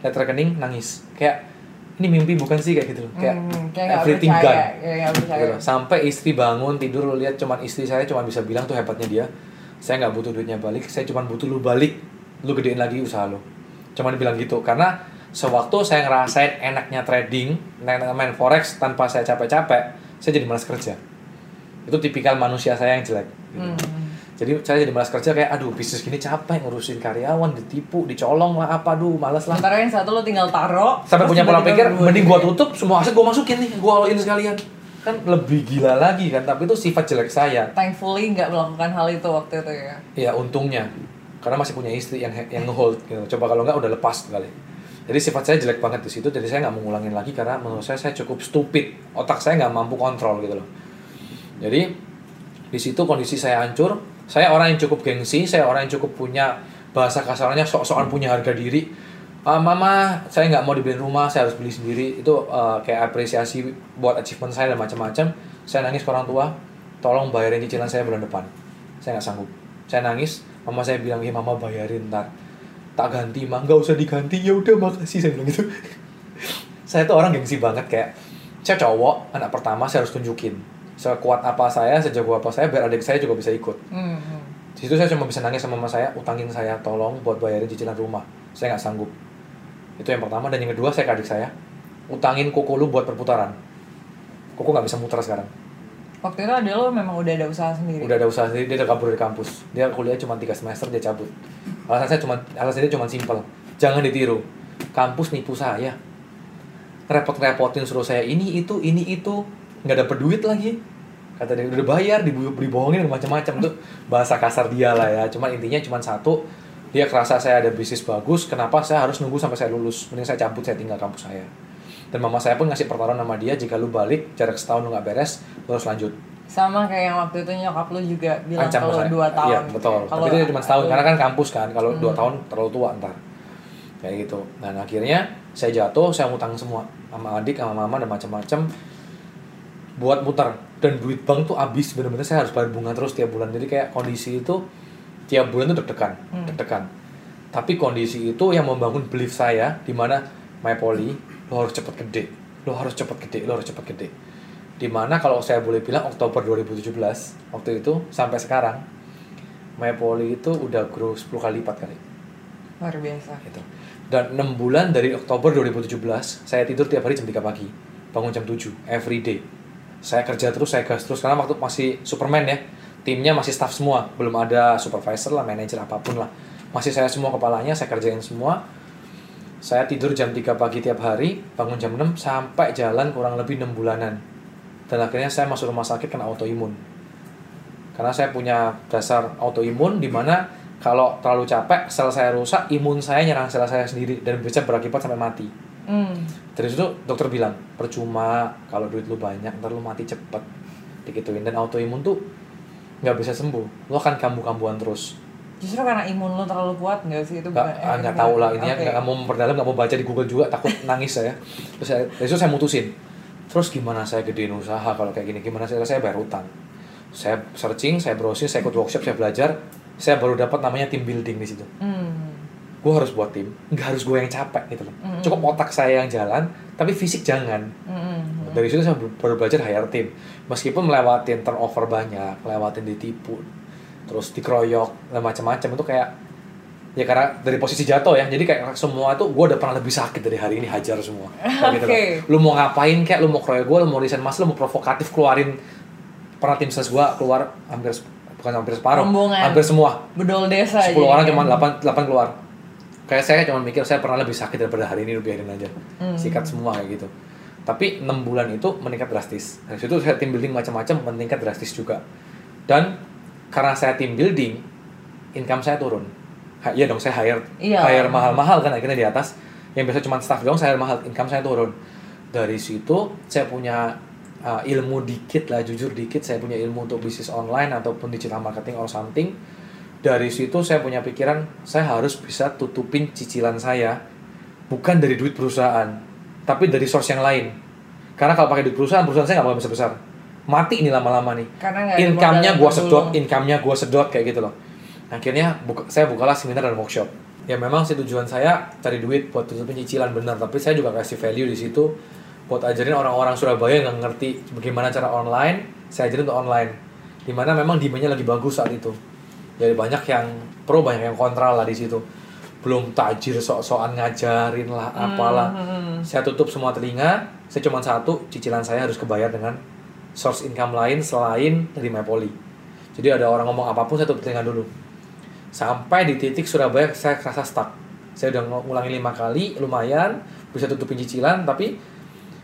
Lihat rekening nangis. Kayak ini mimpi bukan sih kayak gitu kayak, Hmm, kayak everything gone kayak. Gitu sampai istri bangun tidur lu lihat cuman istri saya cuman bisa bilang tuh hebatnya dia saya nggak butuh duitnya balik saya cuman butuh lu balik lu gedein lagi usaha lu cuman bilang gitu karena sewaktu saya ngerasain enaknya trading main forex tanpa saya capek-capek saya jadi malas kerja itu tipikal manusia saya yang jelek gitu. Hmm. Jadi saya jadi malas kerja kayak aduh bisnis gini capek ngurusin karyawan ditipu dicolong lah apa aduh males lah. Sementara yang satu lo tinggal taro. sampai punya pola pikir mending gua tutup semua aset gua masukin nih gua all in sekalian. Kan lebih gila lagi kan tapi itu sifat jelek saya. Thankfully nggak melakukan hal itu waktu itu ya. ya untungnya. Karena masih punya istri yang yang ngehold gitu. Coba kalau nggak udah lepas kali jadi sifat saya jelek banget di situ jadi saya nggak mau ngulangin lagi karena menurut saya saya cukup stupid. Otak saya nggak mampu kontrol gitu loh. Jadi di situ kondisi saya hancur saya orang yang cukup gengsi saya orang yang cukup punya bahasa kasarnya sok-sokan punya harga diri. "Ah, mama saya nggak mau dibeliin rumah saya harus beli sendiri. Itu eh, kayak apresiasi buat achievement saya dan macam-macam. Saya nangis ke orang tua tolong bayarin cicilan saya bulan depan. Saya nggak sanggup. Saya nangis mama saya bilang ya mama bayarin ntar. Tak ganti mah nggak usah diganti. Ya udah makasih saya bilang gitu. (laughs) Saya tuh orang gengsi banget kayak saya cowok anak pertama saya harus tunjukin sekuat apa saya sejago apa saya biar adik saya juga bisa ikut. Hmm, hmm. di situ saya cuma bisa nangis sama mama saya utangin saya tolong buat bayarin cicilan rumah. Saya nggak sanggup. Itu yang pertama. Dan yang kedua saya ke adik saya utangin koko lu buat perputaran. Koko nggak bisa muter sekarang. Waktu itu ada lo memang udah ada usaha sendiri. udah ada usaha sendiri dia udah kabur dari kampus. Dia kuliah cuma tiga semester dia cabut. Alasan saya cuma alasan dia cuma simpel. Jangan ditiru. Kampus nipu saya. Repot-repotin suruh saya ini itu ini itu. Nggak dapet duit lagi kata dia udah bayar dibu- dibohongin macam-macam tuh bahasa kasar dia lah ya cuman intinya cuma satu dia kerasa saya ada bisnis bagus kenapa saya harus nunggu sampai saya lulus mending saya cabut saya tinggal kampus saya dan mama saya pun ngasih pertaruhan sama dia jika lu balik jarak setahun lu nggak beres lu harus lanjut Sama kayak yang waktu itu nyokap lo juga bilang ancam kalau dua tahun. Iya, betul. Kalau Tapi itu cuma setahun lu- karena kan kampus kan. Kalau dua Hmm. tahun terlalu tua ntar. Kayak gitu. Dan akhirnya saya jatuh, saya ngutang semua sama adik, sama mama dan macam-macam buat muter dan duit bank tuh habis bener-bener saya harus bayar bunga terus tiap bulan jadi kayak kondisi itu tiap bulan tuh deg-degan Hmm. deg-degan tapi kondisi itu yang membangun belief saya di mana my poly lo harus cepet gede lo harus cepet gede lo harus cepet gede di mana kalau saya boleh bilang Oktober 2017 waktu itu sampai sekarang my poly itu udah grow 10 kali lipat kali luar biasa. gitu. Dan 6 bulan dari Oktober 2017, saya tidur tiap hari jam 3 pagi. Bangun jam 7, every day. Saya kerja terus, saya gas terus. Karena waktu masih Superman ya, timnya masih staff semua. Belum ada supervisor lah, manajer apa pun lah. Masih saya semua kepalanya, saya kerjain semua. Saya tidur jam 3 pagi tiap hari, bangun jam 6, sampai jalan kurang lebih 6 bulanan. Dan akhirnya saya masuk rumah sakit kena autoimun. Karena saya punya dasar autoimun di mana kalau terlalu capek, sel saya rusak, imun saya nyerang sel saya sendiri dan bisa berakibat sampai mati. Hmm. Dari situ dokter bilang, percuma kalau duit lu banyak, ntar lu mati cepet. Dikituin. Dan autoimun tuh nggak bisa sembuh. Lu akan kambuh-kambuhan terus. Justru karena imun lo terlalu kuat nggak sih itu? Nggak, eh, nggak tahu lah, ini Oke. nggak mau memperdalam, nggak mau baca di Google juga, takut (laughs) nangis saya. Terus saya, situ saya mutusin. Terus gimana saya gedein usaha kalau kayak gini? Gimana saya, saya bayar utang? Saya searching, saya browsing, saya ikut workshop, saya belajar. Saya baru dapat namanya team building di situ. Hmm. Gue harus buat tim nggak harus gue yang capek gitu loh Mm-mm. cukup otak saya yang jalan tapi fisik jangan Hmm. dari situ saya baru belajar hire tim meskipun melewatin turnover banyak melewatin ditipu terus dikeroyok dan macam-macam itu kayak ya karena dari posisi jatuh ya jadi kayak semua itu gue udah pernah lebih sakit dari hari ini hajar semua (laughs) Kayak gitu loh. Lu mau ngapain kayak lu mau keroyok gue lu mau resign mas lu mau provokatif keluarin pernah tim ses gue keluar hampir bukan hampir separuh Rombongan. hampir semua Bedol desa 10 jadi orang kan. cuma 8, 8 keluar kayak saya cuma mikir saya pernah lebih sakit daripada hari ini biarin aja. Hmm. sikat semua kayak gitu. Tapi 6 bulan itu meningkat drastis. Dari situ saya tim building macam-macam meningkat drastis juga. Dan karena saya tim building income saya turun. Ha, iya dong saya hire Iya. hire mahal-mahal kan akhirnya di atas. Yang biasa cuma staff doang saya hire mahal income saya turun. Dari situ saya punya uh, ilmu dikit lah jujur dikit saya punya ilmu untuk bisnis online ataupun digital marketing or something dari situ saya punya pikiran saya harus bisa tutupin cicilan saya. Bukan dari duit perusahaan tapi dari source yang lain. Karena kalau pakai duit perusahaan perusahaan saya nggak bakal besar besar. Mati ini lama-lama nih. Income-nya gua sedot income-nya gua sedot kayak gitu loh. Akhirnya buka, saya bukalah seminar dan workshop. Ya memang sih tujuan saya cari duit buat tutupin cicilan benar. Tapi saya juga kasih value di situ buat ajarin orang-orang Surabaya yang nggak ngerti bagaimana cara online saya ajarin untuk online. Di mana memang demandnya lagi bagus saat itu jadi banyak yang pro banyak yang kontra lah di situ. Belum tajir sok-sokan ngajarin lah apalah. Hmm. saya tutup semua telinga saya cuma satu cicilan saya harus kebayar dengan source income lain selain dari MyPoly jadi ada orang ngomong apa pun saya tutup telinga dulu. Sampai di titik Surabaya saya kerasa stuck. Saya udah ng- ngulangin lima kali lumayan bisa tutupin cicilan tapi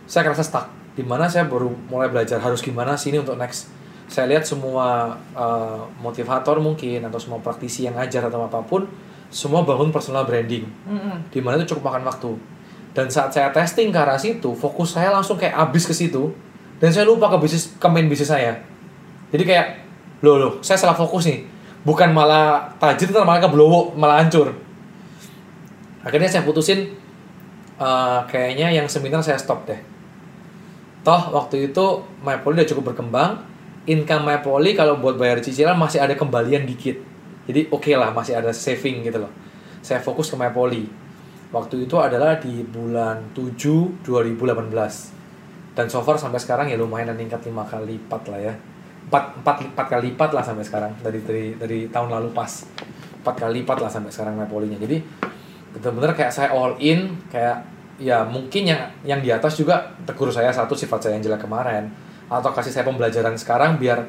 saya kerasa stuck. Di mana saya baru mulai belajar harus gimana sini untuk next saya lihat semua uh, motivator mungkin atau semua praktisi yang ngajar atau apa pun semua bangun personal branding. Hmm. di mana itu cukup makan waktu. Dan saat saya testing ke arah situ fokus saya langsung kayak abis ke situ dan saya lupa ke bisnis ke main bisnis saya. Jadi kayak loh loh saya salah fokus nih. Bukan malah tajir ntar malah keblowo malah hancur. Akhirnya saya putusin eh, kayaknya yang seminar saya stop deh. Toh waktu itu MyPoly udah cukup berkembang income MyPoly kalau buat bayar cicilan masih ada kembalian dikit. Jadi oke lah masih ada saving gitu loh. Saya fokus ke MyPoly waktu itu adalah di bulan 7 2018 dan so far sampai sekarang ya lumayan meningkat lima kali lipat lah ya. Empat empat empat kali lipat lah sampai sekarang. Dari dari dari tahun lalu pas. Empat kali lipat lah sampai sekarang Napolinya jadi bener-bener kayak saya all in kayak ya mungkin yang yang di atas juga tegur saya satu sifat saya yang jelek kemarin atau kasih saya pembelajaran sekarang biar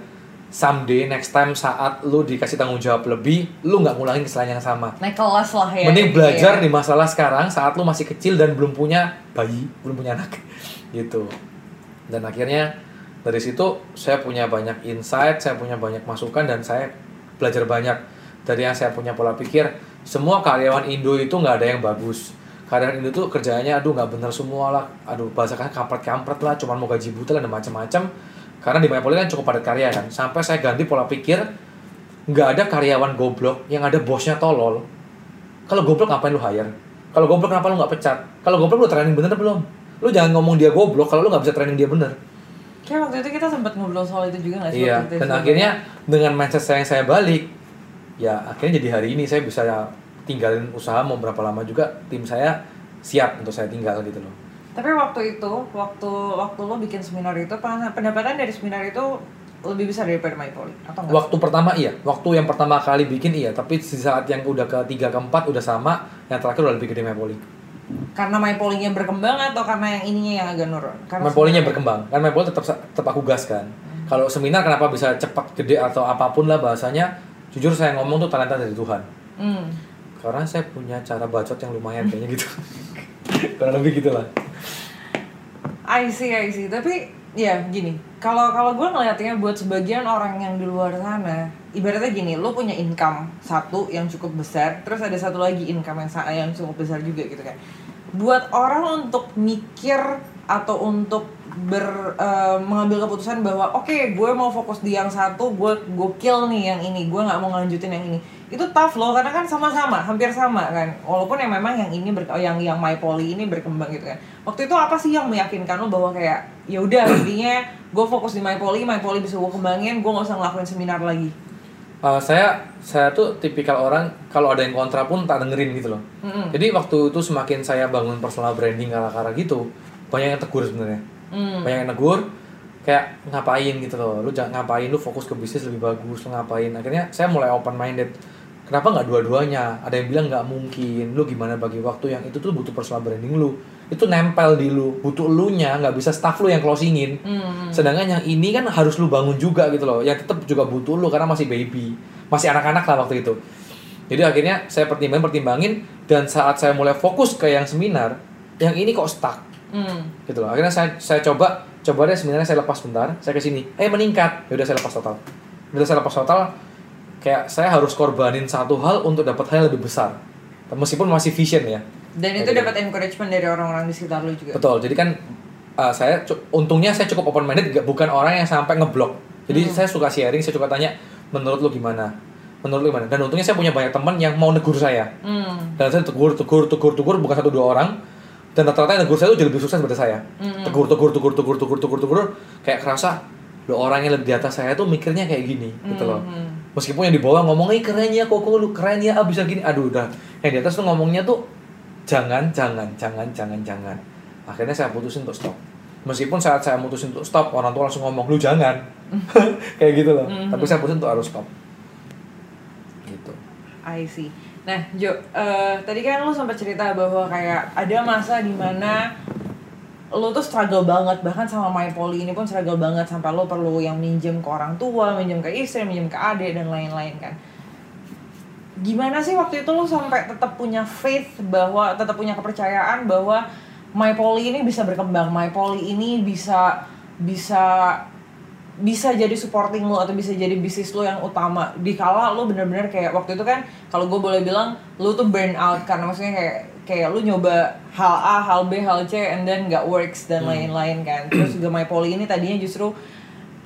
someday next time saat lu dikasih tanggung jawab lebih lu nggak ngulangin kesalahan yang sama. Naik kelas lah ya mending gitu belajar ya. di masalah sekarang saat lu masih kecil dan belum punya bayi belum punya anak (laughs) gitu. Dan akhirnya dari situ saya punya banyak insight saya punya banyak masukan dan saya belajar banyak. Dari yang saya punya pola pikir semua karyawan Indo itu nggak ada yang bagus karyawan Indo tuh kerjanya aduh nggak bener semua lah. Aduh bahasa kan kampret kampret lah cuman mau gaji buta lah dan macam-macam. Karena di Mayapoli kan cukup padat karya kan. Sampai saya ganti pola pikir nggak ada karyawan goblok yang ada bosnya tolol. Kalau goblok ngapain lu hire? Kalau goblok kenapa lu nggak pecat? Kalau goblok lu training bener belum? Lu jangan ngomong dia goblok kalau lu nggak bisa training dia bener. Kayak waktu itu kita sempat ngobrol soal itu juga nggak sih iya itu dan akhirnya dengan mindset saya yang saya balik ya akhirnya jadi hari ini saya bisa tinggalin usaha mau berapa lama juga tim saya siap untuk saya tinggal gitu loh. Tapi waktu itu, waktu waktu lo bikin seminar itu, pen- pendapatan dari seminar itu lebih besar daripada MyPoly atau enggak? waktu pertama iya. Waktu yang pertama kali bikin iya. Tapi di saat yang udah ketiga keempat udah sama yang terakhir udah lebih gede Mapoli Karena MyPoly-nya berkembang atau karena yang ininya yang agak nurun? Karena Mapoli-nya seminar- berkembang. Kan Mapoli tetap tetap aku gas kan. Kalau seminar kenapa bisa cepat gede atau apa pun lah bahasanya jujur saya ngomong tuh talenta dari Tuhan. Hmm. Karena saya punya cara bacot yang lumayan kayaknya gitu (laughs) kurang lebih gitulah I see, I see. Tapi ya gini, kalau kalau gue ngeliatnya buat sebagian orang yang di luar sana, ibaratnya gini, lo punya income satu yang cukup besar, terus ada satu lagi income yang yang cukup besar juga gitu kan. Buat orang untuk mikir atau untuk ber eh, mengambil keputusan bahwa oke gue mau fokus di yang satu gue gue kill nih yang ini gue nggak mau ngelanjutin yang ini itu tough loh karena kan sama-sama hampir sama kan walaupun yang memang yang ini ber, yang yang my poly ini berkembang gitu kan waktu itu apa sih yang meyakinkan lo bahwa kayak ya udah intinya gue fokus di my poly my poly bisa gue kembangin gue nggak usah ngelakuin seminar lagi Uh, saya saya tuh tipikal orang kalau ada yang kontra pun tak dengerin gitu loh. Mm-mm. Jadi waktu itu semakin saya bangun personal branding kala-kala gitu, banyak yang tegur sebenarnya. Hmm. Banyak yang negur kayak ngapain gitu loh. Lu jangan ngapain lu fokus ke bisnis lebih bagus, lu ngapain. Akhirnya saya mulai open minded. Kenapa nggak dua-duanya? Ada yang bilang nggak mungkin. Lu gimana bagi waktu yang itu tuh butuh personal branding lu. Itu nempel di lu, butuh elunya, nggak bisa staff lu yang closingin. Hmm. Sedangkan yang ini kan harus lu bangun juga gitu loh. Yang tetap juga butuh lu karena masih baby. Masih anak-anak lah waktu itu. Jadi akhirnya saya pertimbangin pertimbangin dan saat saya mulai fokus ke yang seminar, yang ini kok stuck Hmm. gitu loh. Akhirnya saya saya coba coba deh sebenarnya saya lepas bentar, saya ke sini. Eh meningkat. Ya udah saya lepas total. Udah saya lepas total kayak saya harus korbanin satu hal untuk dapat hal yang lebih besar. Meskipun masih vision ya. dan itu dapat encouragement dari orang-orang di sekitar lo juga Betul. Jadi kan uh, saya untungnya saya cukup open minded bukan orang yang sampai ngeblok. Jadi Hmm. saya suka sharing, saya suka tanya menurut lu gimana? Menurut lu gimana? Dan untungnya saya punya banyak teman yang mau negur saya. Hmm. Dan saya tegur, tegur, tegur, tegur bukan satu dua orang. Dan rata-rata yang negur saya itu jauh lebih sukses daripada saya. Hmm. Tegur, tegur, tegur, tegur, tegur, tegur, tegur, kayak kerasa lo orang yang lebih di atas saya tuh mikirnya kayak gini gitu loh. Hmm. Meskipun yang di bawah ngomong, "Eh keren ya kok lu keren ya, ah bisa gini." Aduh udah. Yang di atas tuh ngomongnya tuh jangan, jangan, jangan, jangan, jangan. Akhirnya saya putusin untuk stop. Meskipun saat saya mutusin untuk stop, orang tua langsung ngomong, "Lu jangan." (laughs) kayak gitu loh. Mhm. Tapi saya putusin untuk harus stop. Gitu. I see. Nah, Jo, eh, tadi kan lu sempat cerita bahwa kayak ada masa di mana lu tuh struggle banget bahkan sama my poly ini pun struggle banget sampai lu perlu yang minjem ke orang tua, minjem ke istri, minjem ke adik dan lain-lain kan. Gimana sih waktu itu lu sampai tetap punya faith bahwa tetap punya kepercayaan bahwa my poly ini bisa berkembang, my poly ini bisa bisa bisa jadi supporting lo atau bisa jadi bisnis lo yang utama dikala lo bener-bener kayak waktu itu kan kalau gue boleh bilang lo tuh burn out karena maksudnya kayak kayak lo nyoba hal A, hal B, hal C and then nggak works dan lain-lain kan. Terus juga My Poly ini tadinya justru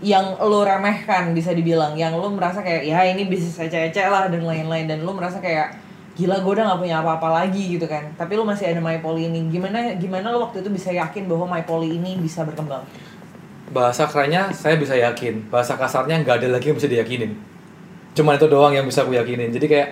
yang lo remehkan bisa dibilang. Yang lo merasa kayak ya ini bisnis ece-ece lah dan lain-lain. Dan lo merasa kayak gila gue udah gak punya apa-apa lagi gitu kan. Tapi lo masih ada My Poly ini. Gimana gimana lo waktu itu bisa yakin bahwa My Poly ini bisa berkembang? Bahasa kerennya saya bisa yakin. Bahasa kasarnya nggak ada lagi yang bisa diyakinin. Cuman itu doang yang bisa aku yakinin. Jadi kayak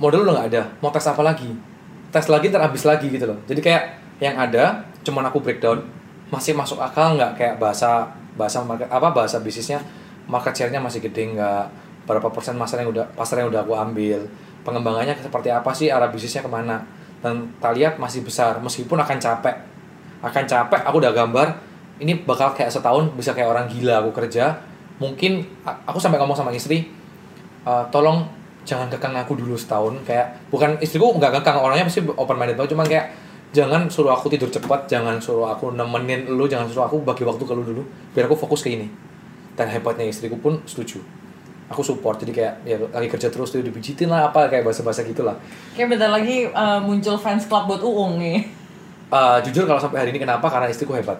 model udah nggak ada. Mau tes apa lagi tes lagi ntar habis lagi gitu loh. Jadi kayak yang ada cuman aku breakdown masih masuk akal nggak? Kayak bahasa bahasa market apa bahasa bisnisnya market share-nya masih gede nggak? Berapa persen pasar yang udah pasar yang udah aku ambil? Pengembangannya seperti apa sih? Arah bisnisnya ke mana? Dan tak lihat masih besar meskipun akan capek. Akan capek aku udah gambar ini bakal kayak setahun bisa kayak orang gila aku kerja. Mungkin aku sampai ngomong sama istri "Eh, tolong jangan kekang aku dulu setahun kayak bukan istriku nggak kekang orangnya pasti open minded banget cuman kayak jangan suruh aku tidur cepat jangan suruh aku nemenin lu jangan suruh aku bagi waktu ke lu dulu biar aku fokus ke ini. Dan hebatnya istriku pun setuju. Aku support jadi kayak ya lagi kerja terus tuh dipijitin lah apa kayak bahasa-bahasa gitulah. Kayak bentar lagi uh, muncul fans club buat Uung nih. Eh, jujur kalau sampai hari ini kenapa? Karena istriku hebat.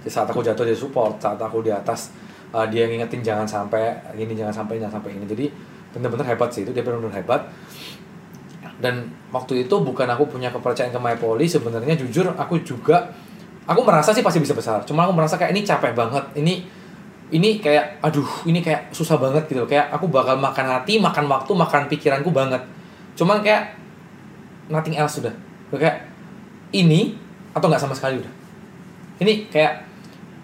Jadi saat aku jatuh dia support saat aku di atas eh, dia ngingetin jangan sampai ini jangan sampai jangan sampai ini. Jadi bener-bener hebat sih itu dia bener-bener hebat. Dan waktu itu bukan aku punya kepercayaan ke My Poli sebenarnya jujur aku juga aku merasa sih pasti bisa besar. Cuma aku merasa kayak ini capek banget ini ini kayak aduh ini kayak susah banget gitu kayak aku bakal makan hati makan waktu makan pikiranku banget. Cuman kayak nothing else sudah. Kayak ini atau nggak sama sekali udah. Ini kayak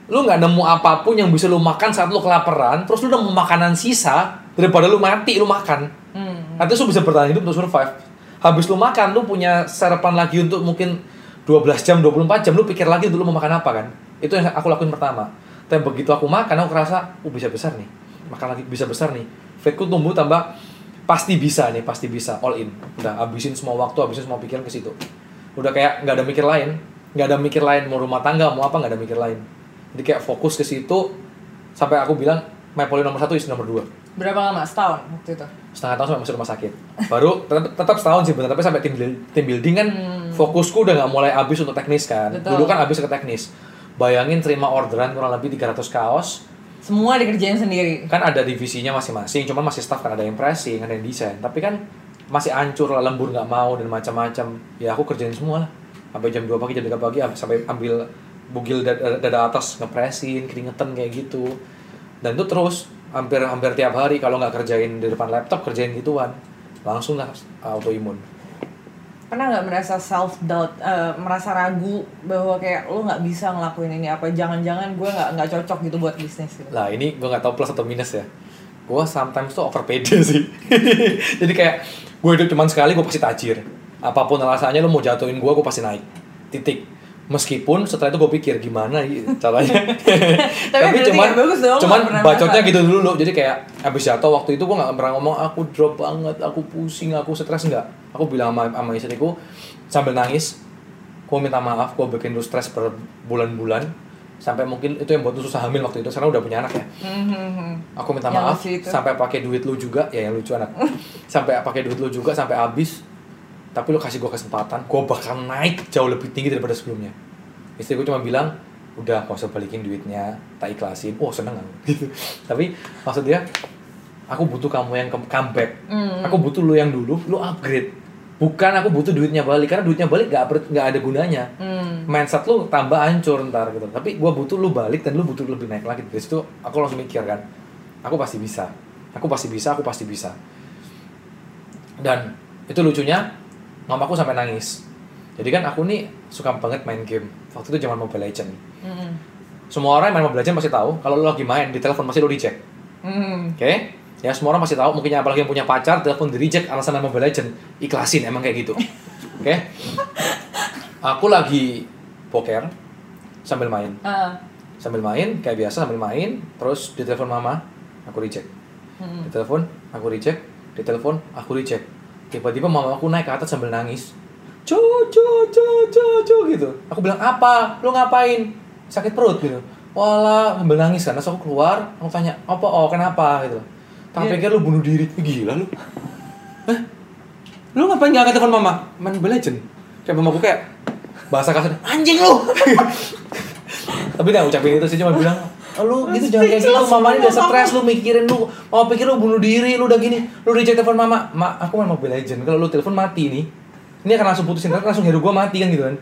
lu nggak nemu apa pun yang bisa lu makan saat lu kelaparan terus lu nemu makanan sisa daripada lu mati lu makan Hmm. Artinya lu bisa bertahan hidup untuk survive. Habis lu makan, lu punya sarapan lagi untuk mungkin 12 jam, 24 jam, lu pikir lagi dulu mau makan apa kan. Itu yang aku lakuin pertama. Dan begitu aku makan, aku kerasa, uh bisa besar nih. Makan lagi bisa besar nih. Fateku tumbuh tambah, pasti bisa nih, pasti bisa. All in. Udah habisin semua waktu, habisin semua pikiran ke situ. Udah kayak nggak ada mikir lain. nggak ada mikir lain, mau rumah tangga, mau apa, nggak ada mikir lain. Jadi kayak fokus ke situ, sampai aku bilang, my poli nomor satu, is nomor dua Berapa lama? Setahun waktu itu. setengah tahun sampai masuk rumah sakit baru tetap, tetap setahun sih bener tapi sampai tim, tim building kan fokusku udah nggak mulai habis untuk teknis kan Hmm. Betul. dulu kan habis ke teknis bayangin terima orderan kurang lebih 300 kaos Semua dikerjain sendiri. kan ada divisinya masing-masing cuman masih staff kan ada yang pressing ada yang desain tapi kan masih hancur lah lembur nggak mau dan macam-macam ya aku kerjain semua lah sampai jam 2 pagi jam 3 pagi sampai ambil bugil dada, dada atas ngepresin keringetan kayak gitu dan itu terus hampir hampir tiap hari kalau nggak kerjain di depan laptop kerjain gituan langsung lah autoimun Pernah nggak merasa self doubt, merasa ragu bahwa kayak lo nggak bisa ngelakuin ini apa? Jangan-jangan gue nggak nggak cocok gitu buat bisnis gitu. Lah ini gue nggak tahu plus atau minus ya. Gue sometimes tuh over pede (laughs) sih. Jadi kayak gue hidup cuman sekali gue pasti tajir. Apa pun alasannya lo mau jatuhin gue, gue pasti naik. Titik. Meskipun setelah itu gue pikir gimana ya caranya. (laughs) berarti nggak bagus dong, cuman bacotnya gitu dulu loh. Jadi kayak abis jatuh waktu itu gue nggak pernah ngomong aku drop banget, aku pusing, aku stres. Nggak. Aku bilang sama, sama istriku sambil nangis, gue minta maaf, gue bikin lu stres berbulan-bulan sampai mungkin itu yang buat lu susah hamil waktu itu sekarang udah punya anak ya. Hmm, aku minta maaf sampai pakai duit lu juga. Ya yang lucu anak. (laughs) Sampai pakai duit lu juga sampai habis tapi lu kasih gue kesempatan gue bakal naik jauh lebih tinggi daripada sebelumnya. Istri gue cuma bilang udah gak usah balikin duitnya tak ikhlasin. Oh seneng aku (laughs) gitu. Tapi maksud dia aku butuh kamu yang come- comeback. Hmm. aku butuh lu yang dulu lu upgrade. Bukan aku butuh duitnya balik karena duitnya balik gak, ber- gak ada gunanya. Hmm. mindset lu tambah hancur ntar gitu. Tapi gua butuh lu balik dan lu butuh lebih naik lagi. Dari situ aku langsung mikir kan aku pasti bisa. Aku pasti bisa aku pasti bisa. Dan itu lucunya mamaku sampai nangis. Jadi kan aku nih suka banget main game. Waktu itu zaman Mobile Legend Hmm. semua orang yang main Mobile Legend pasti tahu kalau lu lagi main di telepon pasti lu reject. Hmm. oke? Ya semua orang pasti tahu mungkin apalagi yang punya pacar telepon di reject alasan main Mobile Legend ikhlasin emang kayak gitu. Oke? Aku lagi poker sambil main. Ah. sambil main kayak biasa sambil main terus di telepon mama aku reject. Hmm. di telepon aku reject. Di telepon aku reject tiba-tiba mama aku naik ke atas sambil nangis. Cu cu cu cu cu gitu. Aku bilang apa? Lu ngapain? Sakit perut gitu. Wala sambil nangis kan. Terus aku keluar aku tanya apa? Oh kenapa? Gitu. Tak Iya. pikir lu bunuh diri. Ih, gila lu. Hah? lu ngapain angkat telepon mama? Main Mobile Legend kayak mamaku kayak bahasa kasar anjing lu. (laughs) Tapi nggak ucapin itu sih. Cuma (laughs) bilang "Oh, lu gitu jangan kayak gitu mama ini udah stres lu mikirin lu mau pikir lu bunuh diri lu udah gini lu reject telepon mama ma aku main Mobile Legend kalau lu telepon mati nih ini akan langsung putusin langsung hero gua mati kan gitu kan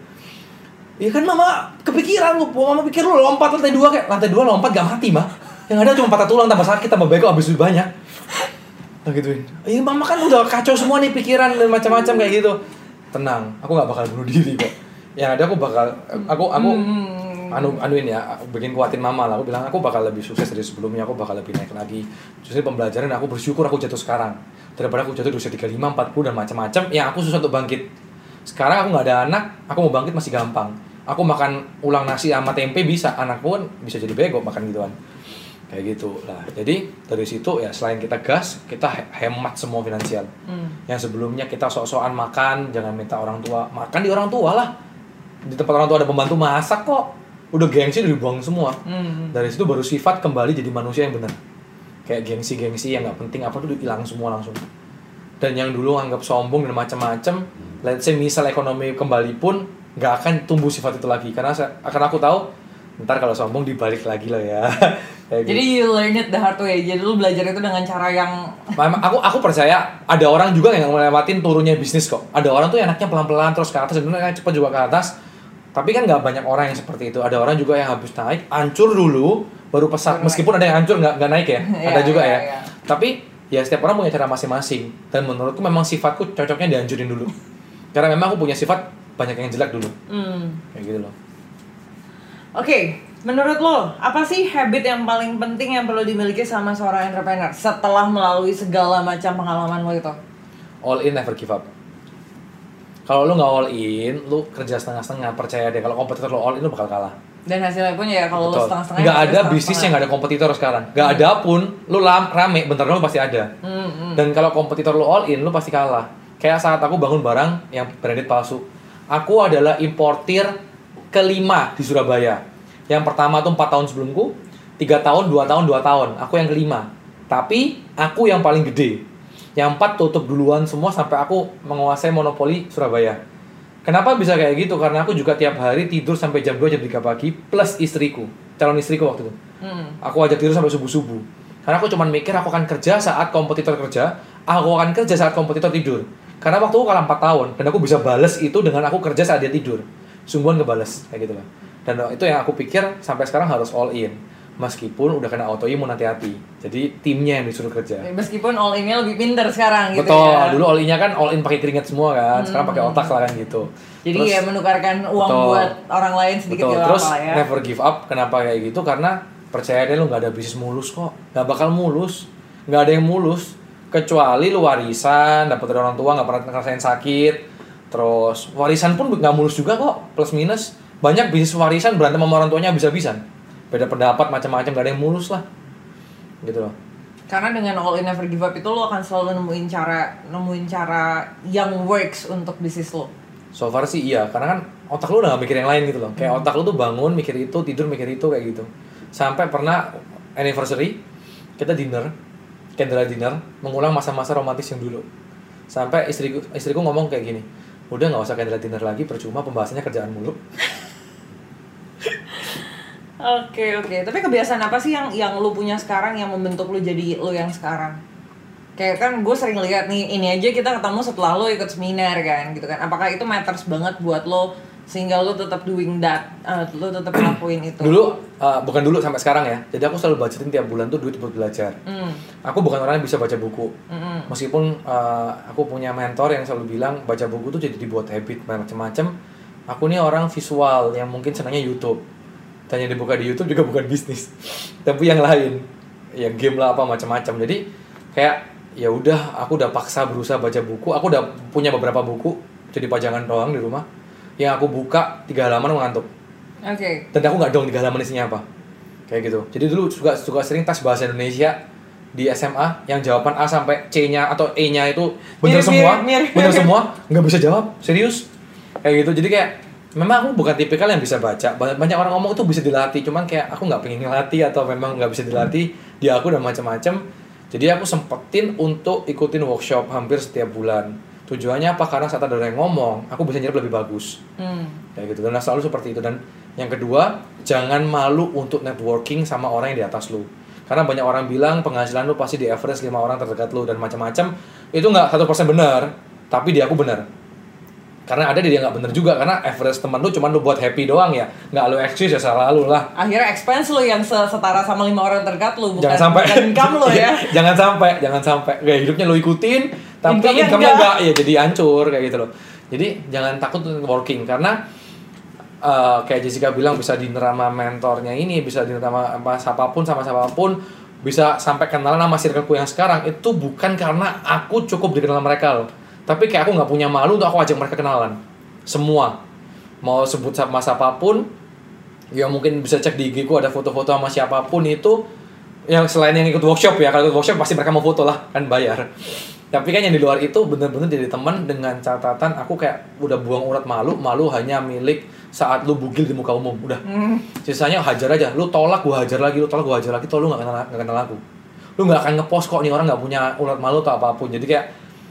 Iya kan mama kepikiran lu, mama pikir lu lompat lantai dua kayak lantai dua lompat gak mati mah. Yang ada cuma patah tulang tambah sakit tambah bego habis duit banyak. Nah gituin. Iya mama kan udah kacau semua nih pikiran dan macam-macam kayak gitu. Tenang, aku nggak bakal bunuh diri kok. Yang ada aku bakal aku aku Hmm. Anu anuin ya bikin kuatin mama lah. Aku bilang aku bakal lebih sukses dari sebelumnya aku bakal lebih naik lagi. Justru pembelajaran aku bersyukur aku jatuh sekarang. Daripada aku jatuh di usia 35 40 dan macam-macam yang aku susah untuk bangkit. Sekarang aku nggak ada anak aku mau bangkit masih gampang. Aku makan ulang nasi sama tempe bisa anak pun bisa jadi bego makan gituan. Kayak gitu lah. Jadi dari situ ya selain kita gas kita he- hemat semua finansial. Hmm. yang sebelumnya kita sok-sokan makan jangan minta orang tua. Makan di orang tua lah. Di tempat orang tua ada pembantu masak kok udah gengsi udah dibuang semua Hmm. dari situ baru sifat kembali jadi manusia yang benar kayak gengsi-gengsi yang nggak penting apa tuh hilang semua langsung dan yang dulu anggap sombong dan macam-macam let's say misal ekonomi kembali pun nggak akan tumbuh sifat itu lagi karena akan aku tahu ntar kalau sombong dibalik lagi lah ya (laughs) Kayak gitu. Jadi you learn it the hard way. Jadi lu belajar itu dengan cara yang Memang aku aku percaya ada orang juga yang melewatin turunnya bisnis kok. Ada orang tuh yang anaknya pelan-pelan terus ke atas sebenarnya cepat juga ke atas. Tapi kan nggak banyak orang yang seperti itu. Ada orang juga yang habis naik, hancur dulu, baru pesat. Baru Meskipun ada yang hancur nggak nggak naik ya, (laughs) Iya, ada juga iya, ya. iya. Tapi ya setiap orang punya cara masing-masing. Dan menurutku memang sifatku cocoknya dihancurin dulu. (laughs) Karena memang aku punya sifat banyak yang jelek dulu, hmm. kayak gitu loh. Oke, menurut lo apa sih habit yang paling penting yang perlu dimiliki sama seorang entrepreneur setelah melalui segala macam pengalaman lo itu? All in, never give up. Kalau lu nggak all in, lu kerja setengah-setengah, percaya deh. Kalau kompetitor lu all in, lu bakal kalah. Dan hasilnya pun ya kalau Betul. setengah-setengah Nggak ya ada bisnis yang nggak ada kompetitor sekarang. Nggak ada pun, lu lam, rame, bentar dulu pasti ada. Hmm, hmm. Dan kalau kompetitor lu all in, lu pasti kalah. Kayak saat aku bangun barang yang branded palsu. Aku adalah importir kelima di Surabaya. Yang pertama tuh 4 tahun sebelumku, 3 tahun, 2 tahun, 2 tahun. Aku yang kelima. Tapi aku yang paling gede. Yang empat tutup duluan semua sampai aku menguasai monopoli Surabaya. Kenapa bisa kayak gitu? Karena aku juga tiap hari tidur sampai jam 2 jam 3 pagi plus istriku, calon istriku waktu itu. Hmm. Aku ajak tidur sampai subuh-subuh. Karena aku cuman mikir aku akan kerja saat kompetitor kerja, aku akan kerja saat kompetitor tidur. Karena waktu aku kalah 4 tahun dan aku bisa bales itu dengan aku kerja saat dia tidur. Sungguhan ngebales kayak gitu lah. Dan itu yang aku pikir sampai sekarang harus all in. Meskipun udah kena autoimun hati-hati. Jadi timnya yang disuruh kerja. Meskipun all in-nya lebih pinter sekarang gitu Betul, ya. dulu all in-nya kan all in pakai keringat semua kan. Sekarang pakai otak lah kan gitu. Jadi Terus- ya menukarkan uang Betul. buat orang lain sedikit Betul. ya Terus apa ya. never give up. Kenapa kayak gitu? Karena percaya deh lu nggak ada bisnis mulus kok. Nggak bakal mulus. Nggak ada yang mulus. Kecuali lu warisan, dapat dari orang tua nggak pernah ngerasain sakit. Terus warisan pun nggak mulus juga kok. Plus minus. Banyak bisnis warisan berantem sama orang tuanya bisa-bisan. Beda pendapat macam-macam nggak ada yang mulus lah. Gitu loh. Karena dengan all in never give up itu lo akan selalu nemuin cara nemuin cara yang works untuk bisnis lo. So far sih iya, karena kan otak lu udah gak mikir yang lain gitu loh. Kayak otak lu tuh bangun mikir itu, tidur mikir itu kayak gitu. Sampai pernah anniversary kita dinner, candlelight dinner, mengulang masa-masa romantis yang dulu. Sampai istriku istriku ngomong kayak gini, udah nggak usah candlelight dinner lagi, percuma pembahasannya kerjaan mulu. (laughs) Oke oke, tapi kebiasaan apa sih yang yang lu punya sekarang yang membentuk lu jadi lu yang sekarang? Kayak kan gue sering lihat nih ini aja kita ketemu setelah lo ikut seminar kan gitu kan. Apakah itu matters banget buat lo sehingga lo tetap doing that, uh, lo tetap ngelakuin itu? Dulu, uh, bukan dulu sampai sekarang ya. Jadi aku selalu budgetin tiap bulan tuh duit buat belajar. Hmm, Aku bukan orang yang bisa baca buku. hmm, meskipun uh, aku punya mentor yang selalu bilang baca buku tuh jadi dibuat habit macam-macam aku nih orang visual yang mungkin senangnya YouTube dan yang dibuka di YouTube juga (laughs) bukan bisnis. Tapi yang lain. Ya game lah apa macam-macam. Jadi kayak ya udah aku udah paksa berusaha baca buku. Aku udah punya beberapa buku jadi pajangan doang di rumah yang aku buka tiga halaman ngantuk. Oke. dan aku nggak dong tiga halaman isinya apa. Kayak gitu. Jadi dulu juga suka sering tes bahasa Indonesia di SMA yang jawaban A sampai C-nya atau E-nya itu bener Mirip, semua? mirip, mirip. bener semua? Nggak bisa jawab? Serius? Kayak gitu. Jadi kayak memang aku bukan tipikal yang bisa baca. Banyak, banyak orang ngomong itu bisa dilatih cuman kayak aku nggak pengen ngelatih atau memang nggak bisa dilatih di aku dan macam-macam. Jadi aku sempetin untuk ikutin workshop hampir setiap bulan. Tujuannya apa? Karena saat ada orang yang ngomong aku bisa nyerap lebih bagus. Hmm. kayak gitu. Dan selalu seperti itu. Dan yang kedua jangan malu untuk networking sama orang yang di atas lu. Karena banyak orang bilang penghasilan lu pasti di average lima orang terdekat lu dan macam-macam. Itu nggak satu persen benar tapi di aku benar karena ada di dia nggak benar juga karena average teman lu cuma lu buat happy doang ya. Nggak lu excuse ya salah lu lah. Akhirnya expense lo yang se- setara sama lima orang terdekat lo, bukan, jangan sampai. bukan income lo ya. (laughs) jangan sampai jangan sampai. Kayak hidupnya lu ikutin tapi income-nya enggak. enggak. Ya jadi hancur kayak gitu loh. Jadi jangan takut untuk working karena eh, kayak Jessica bilang bisa dinner sama mentornya ini bisa dinner sama apa siapa pun sama siapa pun bisa sampai kenalan sama circleku yang sekarang. Itu bukan karena aku cukup dikenal mereka loh tapi kayak aku nggak punya malu untuk aku ajak mereka kenalan. Semua. Mau sebut sama siapa pun ya mungkin bisa cek di IG ku ada foto-foto sama siapa pun itu yang selain yang ikut workshop ya. Kalau ikut workshop pasti mereka mau foto lah kan bayar. Tapi kan yang di luar itu bener-bener jadi teman dengan catatan aku kayak udah buang urat malu malu hanya milik saat lu bugil di muka umum. Udah. Sisanya hajar aja. Lu tolak gua hajar lagi lu tolak gua hajar lagi toh lu nggak kenal nggak kenal aku. Lu nggak akan ngepost kok nih orang nggak punya urat malu atau apa pun. Jadi kayak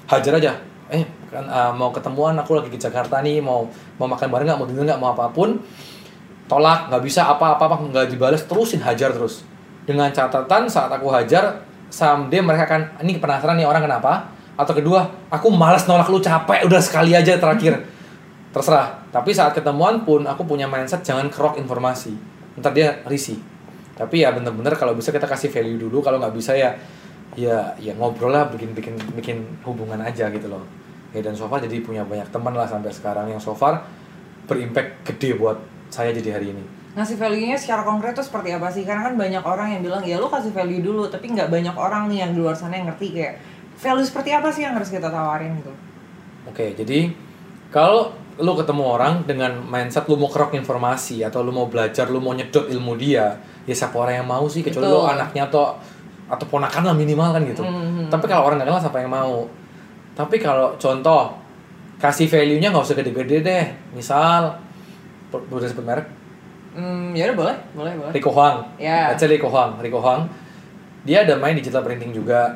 hajar aja eh kan uh, mau ketemuan aku lagi ke Jakarta nih mau mau makan bareng nggak mau dinner nggak mau apa pun tolak nggak bisa apa-apa apa nggak dibalas terusin hajar terus. Dengan catatan saat aku hajar someday mereka akan ini penasaran nih orang kenapa? Atau kedua aku malas nolak lu capek udah sekali aja terakhir. Terserah. Tapi saat ketemuan pun aku punya mindset jangan kerok informasi. Ntar dia risih. Tapi ya bener-bener kalau bisa kita kasih value dulu kalau nggak bisa ya ya ya ngobrol lah bikin bikin bikin hubungan aja gitu loh ya dan so far jadi punya banyak teman lah sampai sekarang yang so far berimpact gede buat saya jadi hari ini ngasih value-nya secara konkret tuh seperti apa sih? Karena kan banyak orang yang bilang ya lu kasih value dulu, tapi nggak banyak orang nih yang di luar sana yang ngerti kayak value seperti apa sih yang harus kita tawarin gitu. Oke, jadi kalau lu ketemu orang dengan mindset lu mau kerok informasi atau lu mau belajar, lu mau nyedot ilmu dia, ya siapa orang yang mau sih kecuali lu Betul. anaknya atau atau ponakan lah minimal kan gitu. Mhm. Tapi kalau orang nggak kenal siapa yang mau? Tapi kalau contoh kasih value-nya nggak usah gede-gede deh. Misal boleh sebut merek Hmm, ya udah boleh, boleh, boleh. Rico Huang. Ya. Say Rico Huang. Rico Huang. Dia ada main digital printing juga.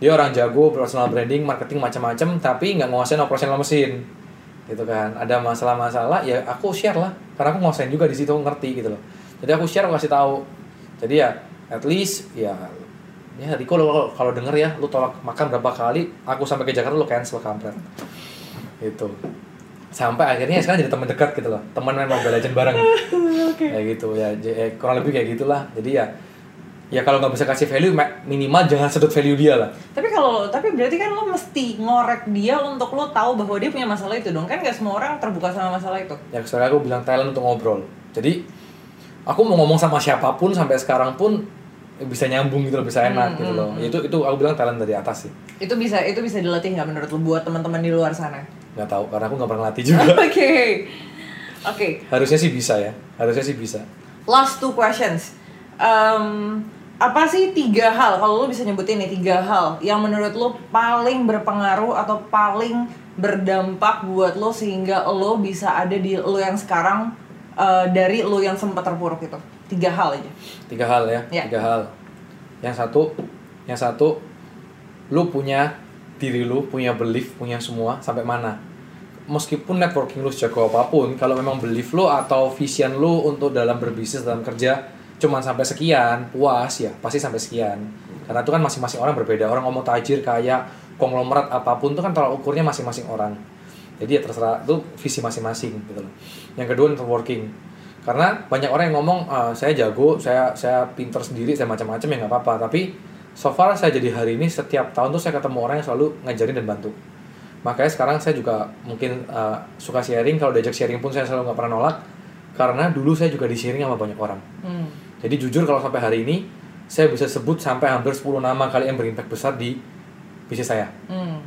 Dia orang jago personal branding, marketing macam-macam, tapi nggak nguasain operasional mesin. Gitu kan. Ada masalah-masalah, ya aku share lah. Karena aku nguasain juga di situ, ngerti gitu loh. Jadi aku share, aku kasih tahu. Jadi ya, at least ya ya Rico lo kalau- denger ya, lu tolak makan berapa kali, aku sampai ke Jakarta lu cancel kampret. Gitu. Sampai akhirnya sekarang jadi teman dekat gitu loh. Teman main Mobile Legend bareng (laughs) kayak gitu ya J- eh, kurang lebih kayak gitulah jadi ya ya kalau nggak bisa kasih value ma- minimal jangan sedot value dia lah Tapi kalau tapi berarti kan lo mesti ngorek dia untuk lo tahu bahwa dia punya masalah itu dong. Kan gak semua orang terbuka sama masalah itu. ya sekarang aku bilang talent untuk ngobrol jadi aku mau ngomong sama siapa pun sampai sekarang pun bisa nyambung gitu loh bisa enak gitu loh itu itu aku bilang talent dari atas sih Itu bisa itu bisa dilatih nggak menurut lo buat teman-teman di luar sana? nggak tahu karena aku nggak pernah latih juga (laughs) Oke. Oke. harusnya sih bisa ya harusnya sih bisa Last two questions. Em, apa sih tiga hal kalau lo bisa nyebutin nih tiga hal yang menurut lo paling berpengaruh atau paling berdampak buat lo sehingga lo bisa ada di lo yang sekarang eh, dari lo yang sempat terpuruk itu tiga hal aja. Tiga hal ya, Ya. tiga hal. Yang satu yang satu lu punya diri lu punya belief punya semua sampai mana? Meskipun networking lu sejago apa pun kalau memang belief lu atau vision lu untuk dalam berbisnis dalam kerja cuman sampai sekian puas ya pasti sampai sekian. Karena itu kan masing-masing orang berbeda. Orang ngomong tajir kaya konglomerat apa pun itu kan tolak ukurnya masing-masing orang. Jadi ya terserah itu visi masing-masing gitu loh. Yang kedua networking karena banyak orang yang ngomong "Ah, saya jago saya saya pinter sendiri saya macam-macam ya nggak apa-apa. Tapi so far saya jadi hari ini setiap tahun tuh saya ketemu orang yang selalu ngajarin dan bantu. Makanya sekarang saya juga mungkin uh, suka sharing. Kalau diajak sharing pun saya selalu nggak pernah nolak. Karena dulu saya juga di sharing sama banyak orang. Hmm. jadi jujur kalau sampai hari ini saya bisa sebut sampai hampir 10 nama kali yang berimpact besar di bisnis saya. Hmm.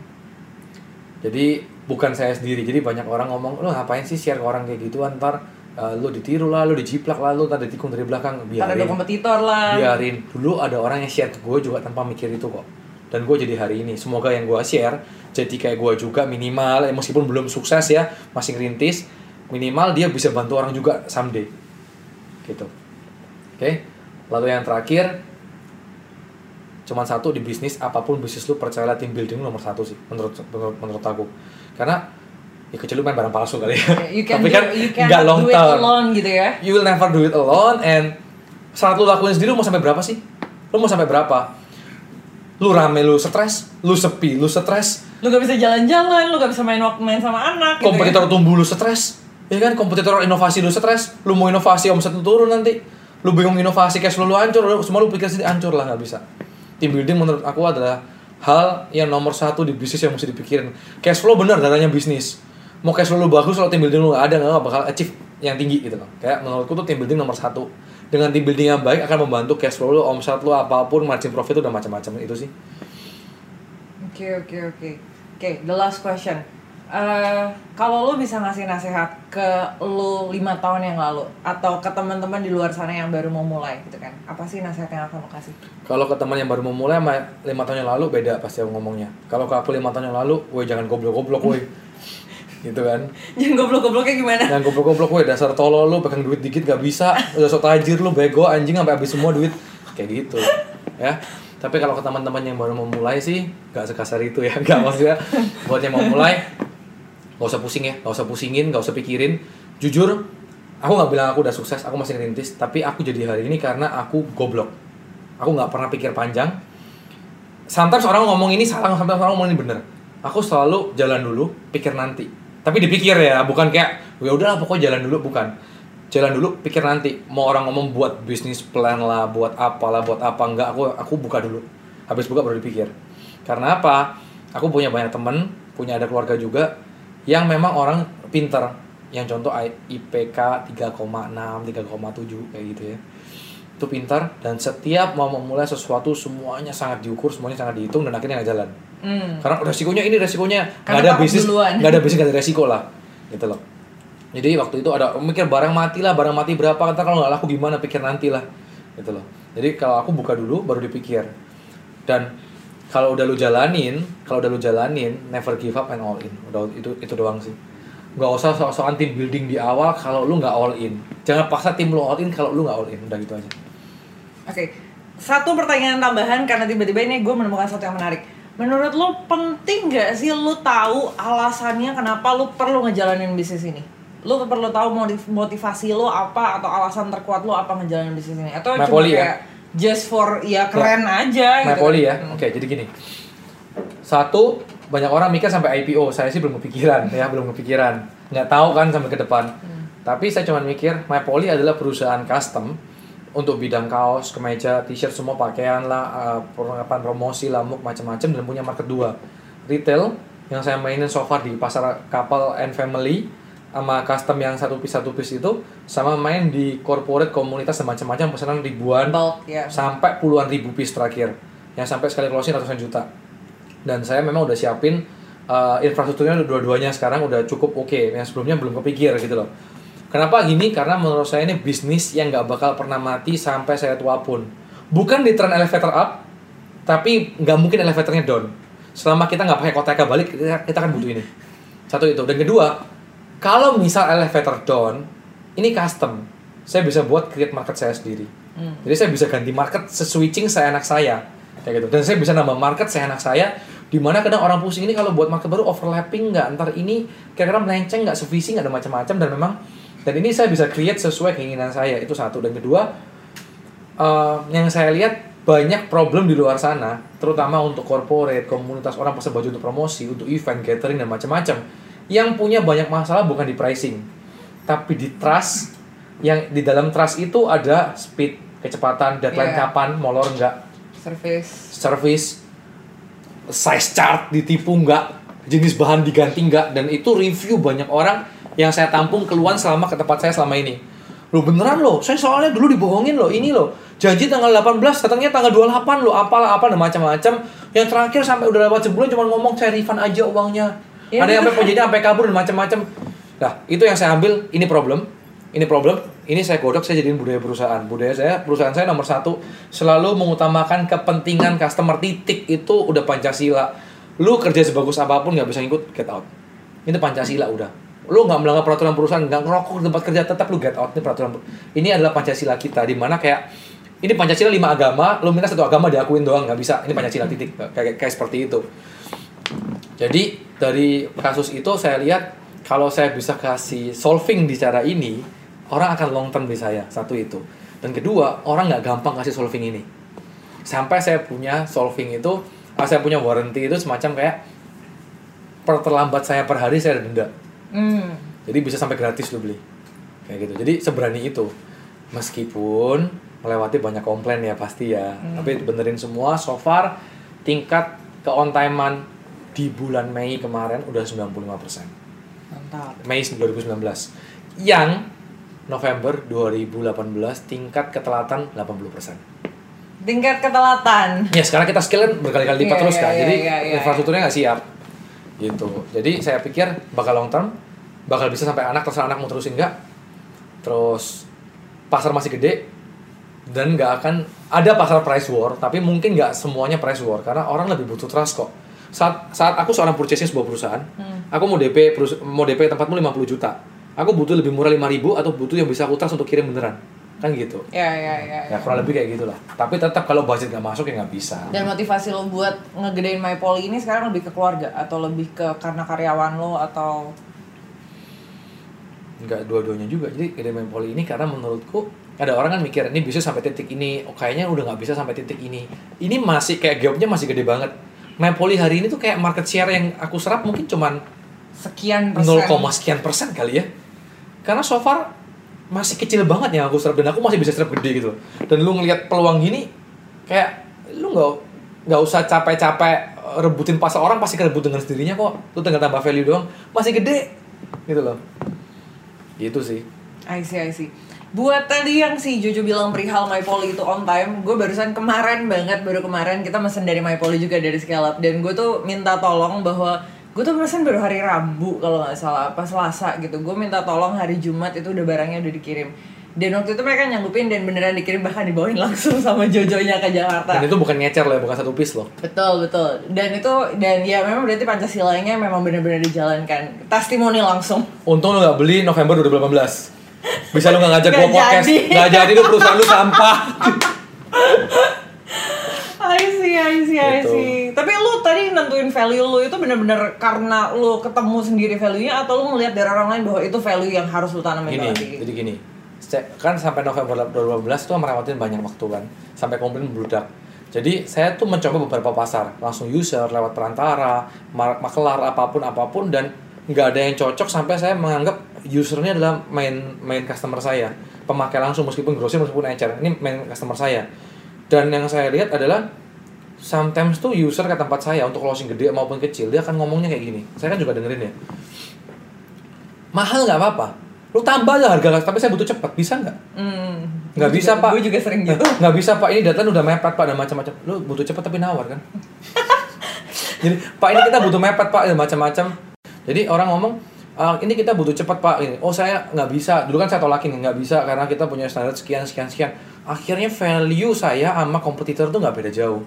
jadi bukan saya sendiri. Jadi banyak orang ngomong lo ngapain sih share ke orang kayak gitu? Ntar uh, lo ditiru lah lo dijiplak lah lo ntar ditikung dari belakang. Kan ada biarin. kompetitor lah. biarin. Dulu ada orang yang share ke gue juga tanpa mikir itu kok. Dan gue jadi hari ini. Semoga yang gue share jadi kayak gue juga minimal eh, meskipun belum sukses ya masih ngerintis minimal dia bisa bantu orang juga someday. Gitu. Oke? Lalu yang terakhir cuman satu di bisnis apa pun bisnis lu percayalah tim building nomor satu sih menurut menurut, menurut aku. Karena ya kecuali lu main barang palsu kali ya You can tapi do, kan you can nggak long do it term alone gitu ya. you will never do it alone and saat lu lakuin sendiri lu mau sampai berapa sih? Lu mau sampai berapa? Lu rame lu stres, lu sepi lu stres, Lu gak bisa jalan-jalan, lu gak bisa main waktu main sama anak gitu kompetitor tumbuh lu stres. Ya kan kompetitor inovasi lu stres, lu mau inovasi omset lu turun nanti. Lu bingung inovasi cash flow lu hancur, lu semua lu pikir sendiri hancur lah nggak bisa. Team building menurut aku adalah hal yang nomor satu di bisnis yang mesti dipikirin. Cash flow bener darahnya bisnis. Mau cash flow lu bagus kalau team building lu nggak ada nggak bakal achieve yang tinggi gitu loh kayak menurutku tuh team building nomor satu. Dengan team building yang baik akan membantu cash flow lo omset lo apa pun margin profit udah macam-macam itu sih. Oke oke oke. Oke, the last question. Eh, kalau lo bisa ngasih nasihat ke lo lima tahun yang lalu atau ke teman-teman di luar sana yang baru mau mulai gitu kan, apa sih nasihat yang akan lo kasih? kalau ke teman yang baru memulai sama lima tahun yang lalu beda pasti aku ngomongnya. Kalau ke aku lima tahun yang lalu woi jangan goblok-goblok woi gitu kan. Jangan goblok-gobloknya gimana? Jangan goblok-goblok woi dasar tolol lu pegang duit dikit gak bisa. Udah sok tajir lu bego anjing sampai habis semua duit. Kayak gitu ya. Tapi kalau ke teman-teman yang baru memulai sih gak sekasar itu ya. (laughs) Gak maksudnya buat yang mau mulai gak usah pusing ya. Gak usah pusingin gak usah pikirin. Jujur aku nggak bilang aku udah sukses aku masih ngerintis tapi aku jadi hari ini karena aku goblok. Aku nggak pernah pikir panjang. Sometimes orang ngomong ini salah sometimes orang ngomong ini bener. Aku selalu jalan dulu pikir nanti tapi dipikir ya bukan kayak ya udahlah pokoknya jalan dulu. Bukan. Jalan dulu pikir nanti mau orang ngomong buat bisnis plan lah buat apalah buat apa enggak aku aku buka dulu. Habis buka baru dipikir. Karena apa? Aku punya banyak temen punya ada keluarga juga yang memang orang pinter. Yang contoh IPK 3,6 3,7 kayak gitu ya. Itu pintar dan setiap mau memulai sesuatu semuanya sangat diukur semuanya sangat dihitung dan akhirnya nggak jalan Hmm. karena resikonya ini resikonya. Nggak ada bisnis nggak ada bisnis nggak ada resiko lah gitu loh. Jadi waktu itu ada mikir barang mati lah barang mati berapa kata kalau nggak laku gimana pikir nanti lah gitu loh. Jadi kalau aku buka dulu baru dipikir. Dan kalau udah lu jalanin kalau udah lu jalanin never give up and all in. Udah itu itu doang sih. Nggak usah sok-sokan tim building di awal kalau lu nggak all in. Jangan paksa tim lu all in kalau lu nggak all in udah gitu aja. Oke, satu pertanyaan tambahan karena tiba-tiba ini gue menemukan sesuatu yang menarik. Menurut lo penting nggak sih lo tahu alasannya kenapa lo perlu ngejalanin bisnis ini? Lo perlu tahu motiv- motivasi lo apa atau alasan terkuat lo apa ngejalanin bisnis ini? Atau cuma ya? kayak just for ya keren aja My gitu? Poli ya. Hmm. Oke, jadi gini. Satu, banyak orang mikir sampai IPO. Saya sih belum kepikiran ya, belum kepikiran. Nggak tahu kan sampai ke depan. Tapi saya cuma mikir, My adalah perusahaan custom untuk bidang kaos, kemeja, t-shirt, semua pakaian lah, uh, perlengkapan promosi, lamuk, macam-macam dan punya market dua. Retail yang saya mainin so far di pasar kapal and family sama custom yang satu piece satu piece itu sama main di corporate komunitas dan macam-macam pesanan ribuan Bulk ya. sampai puluhan ribu piece terakhir yang sampai sekali closing ratusan juta dan saya memang udah siapin uh, infrastrukturnya dua-duanya sekarang udah cukup oke yang sebelumnya belum kepikir gitu loh kenapa gini? Karena menurut saya ini bisnis yang nggak bakal pernah mati sampai saya tua pun. Bukan di trend elevator up tapi nggak mungkin elevatornya down. Selama kita nggak pakai koteka balik kita, kita kan butuh ini. Satu itu. Dan kedua kalau misal elevator down ini custom. Saya bisa buat create market saya sendiri. Jadi saya bisa ganti market seswitching seenak saya. Kayak gitu. Dan saya bisa nambah market seenak saya di mana kadang orang pusing ini kalau buat market baru overlapping nggak? Ntar ini kira-kira melenceng nggak? Sevisi nggak? Ada macam-macam. Dan memang dan ini saya bisa create sesuai keinginan saya itu satu dan kedua eh, yang saya lihat banyak problem di luar sana, terutama untuk corporate, komunitas orang pesan baju untuk promosi, untuk event, catering dan macam-macam, yang punya banyak masalah bukan di pricing, tapi di trust. Yang di dalam trust itu ada speed, kecepatan, deadline Iya. kapan, molor enggak, Service. service, size chart ditipu enggak, jenis bahan diganti enggak, dan itu review banyak orang yang saya tampung keluhan selama ke tempat saya selama ini. Lo beneran lo, saya soalnya dulu dibohongin lo, ini lo. Janji tanggal 18, datangnya tanggal 28 lo, apalah apa dan macam-macam. Yang terakhir sampai udah lewat sebulan cuma ngomong saya refund aja uangnya. Ya, Ada yang sampai penjadinya sampai kabur dan macam-macam. Nah, itu yang saya ambil, ini problem. Ini problem, ini saya godok, saya jadiin budaya perusahaan. Budaya saya, perusahaan saya nomor satu, selalu mengutamakan kepentingan customer titik itu udah Pancasila. Lu kerja sebagus apa pun nggak bisa ngikut, get out. Ini Pancasila udah. Lu nggak melanggar peraturan perusahaan, nggak ngerokok di tempat kerja, tetap lu get out. Ini peraturan. Ini adalah Pancasila kita, di mana kayak ini Pancasila lima agama, lu minta satu agama diakuin doang nggak bisa. Ini Pancasila titik, kayak kayak seperti itu. Jadi dari kasus itu saya lihat kalau saya bisa kasih solving di cara ini, orang akan long term di saya. Satu itu. Dan kedua, orang nggak gampang kasih solving ini. Sampai saya punya solving itu, saya punya warranty itu semacam kayak terlambat saya per hari saya denda. Hmm. Jadi bisa sampai gratis lu beli. Kayak gitu. Jadi seberani itu. Meskipun melewati banyak komplain ya pasti ya. Tapi benerin semua so far tingkat ke on timean di bulan Mei kemarin udah 95%. Mantap. Mei 2019. Yang November 2018 tingkat ketelatan 80%. tingkat ketelatan Ya sekarang kita skill kan berkali-kali lipat Iya, terus iya, kan, iya, jadi iya, iya, infrastrukturnya nggak siap, gitu. Jadi saya pikir bakal long term, bakal bisa sampai anak terserah anak mau terusin nggak, terus pasar masih gede dan nggak akan ada pasar price war, tapi mungkin nggak semuanya price war karena orang lebih butuh trust kok. Saat saat aku seorang purchasing sebuah perusahaan, Hmm. aku mau DP perus- mau DP tempatmu 50 juta, aku butuh lebih murah 5000 atau butuh yang bisa aku trust untuk kirim beneran, kan gitu. ya ya ya, Ya kurang lebih kayak gitulah. Tapi tetap kalau budget nggak masuk ya nggak bisa. dan motivasi lo buat ngegedein my poly ini sekarang lebih ke keluarga atau lebih ke karena karyawan lo atau? Nggak dua-duanya juga. Jadi gede main poli ini karena menurutku ada orang kan mikir ini bisa sampai titik ini. Oh kayaknya udah nggak bisa sampai titik ini. Ini masih kayak gapnya masih gede banget. Main poli hari ini tuh kayak market share yang aku serap mungkin cuman sekian 0, persen sekian persen kali ya. Karena so far masih kecil banget yang aku serap dan aku masih bisa serap gede gitu. Dan lu ngelihat peluang gini kayak lu nggak nggak usah capek-capek rebutin pasar orang pasti kerebut dengan sendirinya kok. Lu tinggal tambah value doang masih gede gitu loh. Gitu sih. I see, I see. Buat tadi yang si Jojo bilang perihal My Poly itu on time, gue barusan kemarin banget, baru kemarin kita mesen dari My Poly juga dari Scale dan gue tuh minta tolong bahwa gue tuh pesen baru hari Rabu kalau nggak salah, apa Selasa gitu. Gue minta tolong hari Jumat itu udah barangnya udah dikirim. Dan waktu itu mereka nyanggupin dan beneran dikirim bahkan dibawain langsung (laughs) sama Jojonya ke Jakarta. Dan itu bukan ngecer loh, ya, bukan satu piece loh. Betul betul. Dan itu dan ya memang berarti Pancasilanya memang benar-benar dijalankan. Testimoni langsung. Untung lu gak beli November 2018. Bisa lu gak ngajak Nggak gua podcast. jadi. Gak jadi lu perusahaan lu sampah. (laughs) I see, I see, I Gitu. see. Tapi lu tadi nentuin value lu itu bener-bener karena lu ketemu sendiri value-nya atau lu ngeliat dari orang lain bahwa itu value yang harus lu tanamin Gini, diri? jadi gini. Kan sampai November 2018 tuh merawatin banyak waktu kan. Sampai komplain beludak. Jadi saya tuh mencoba beberapa pasar. Langsung user, lewat perantara, makelar, apa pun, apa pun. Dan nggak ada yang cocok sampai saya menganggap usernya adalah main main customer saya. Pemakai langsung meskipun grosir meskipun encer. Ini main customer saya. Dan yang saya lihat adalah sometimes tuh user ke tempat saya untuk closing gede maupun kecil dia akan ngomongnya kayak gini. Saya kan juga dengerin ya. Mahal nggak apa-apa. Lu tambah aja harga tapi saya butuh cepat. Bisa nggak? Hmm. nggak bisa pak. Gue juga sering gitu. (laughs) nggak bisa pak. Ini data udah mepet pak dan macam-macam. Lu butuh cepat tapi nawar kan? (laughs) Jadi pak ini kita butuh mepet pak dan macam-macam. Jadi orang ngomong "Ah, ini kita butuh cepat pak. Ini oh saya nggak bisa. Dulu kan saya tolakin nggak bisa karena kita punya standar sekian sekian sekian akhirnya value saya sama kompetitor tuh nggak beda jauh.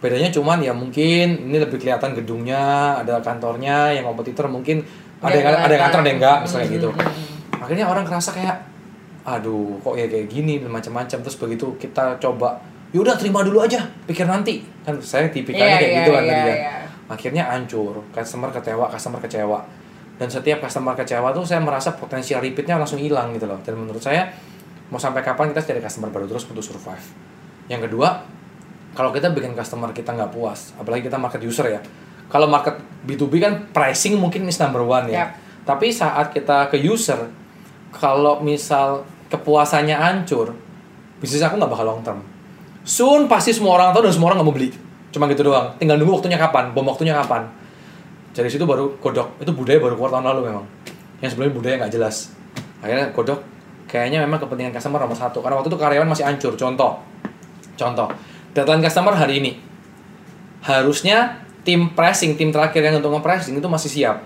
Bedanya cuman ya mungkin ini lebih kelihatan gedungnya ada kantornya yang kompetitor mungkin ada yang ada yang kantor ada yang enggak misalnya gitu. Hmm, hmm, hmm. akhirnya orang kerasa kayak aduh kok ya kayak gini dan macam-macam. Terus begitu kita coba yaudah terima dulu aja pikir nanti. Kan saya tipikalnya Iya, kayak iya, gitu kan iya, tadi kan. iya. akhirnya hancur customer kecewa customer kecewa. Dan setiap customer kecewa tuh saya merasa potensial repeatnya langsung hilang gitu loh. Dan menurut saya mau sampai kapan kita cari customer baru terus untuk survive? Yang kedua kalau kita bikin customer kita nggak puas apalagi kita market user ya kalau market B2B kan pricing mungkin is number one ya. Yap. tapi saat kita ke user kalau misal kepuasannya hancur bisnis aku nggak bakal long term. Soon pasti semua orang tahu dan semua orang nggak mau beli. Cuma gitu doang. Tinggal nunggu waktunya kapan bom waktunya kapan. Dari situ baru kodok itu budaya baru keluar tahun lalu memang. Yang sebelumnya budaya nggak jelas. Akhirnya kodok kayaknya memang kepentingan customer nomor satu karena waktu itu karyawan masih hancur. Contoh contoh deadline customer hari ini. Harusnya tim pressing tim terakhir yang untuk nge-pressing itu masih siap.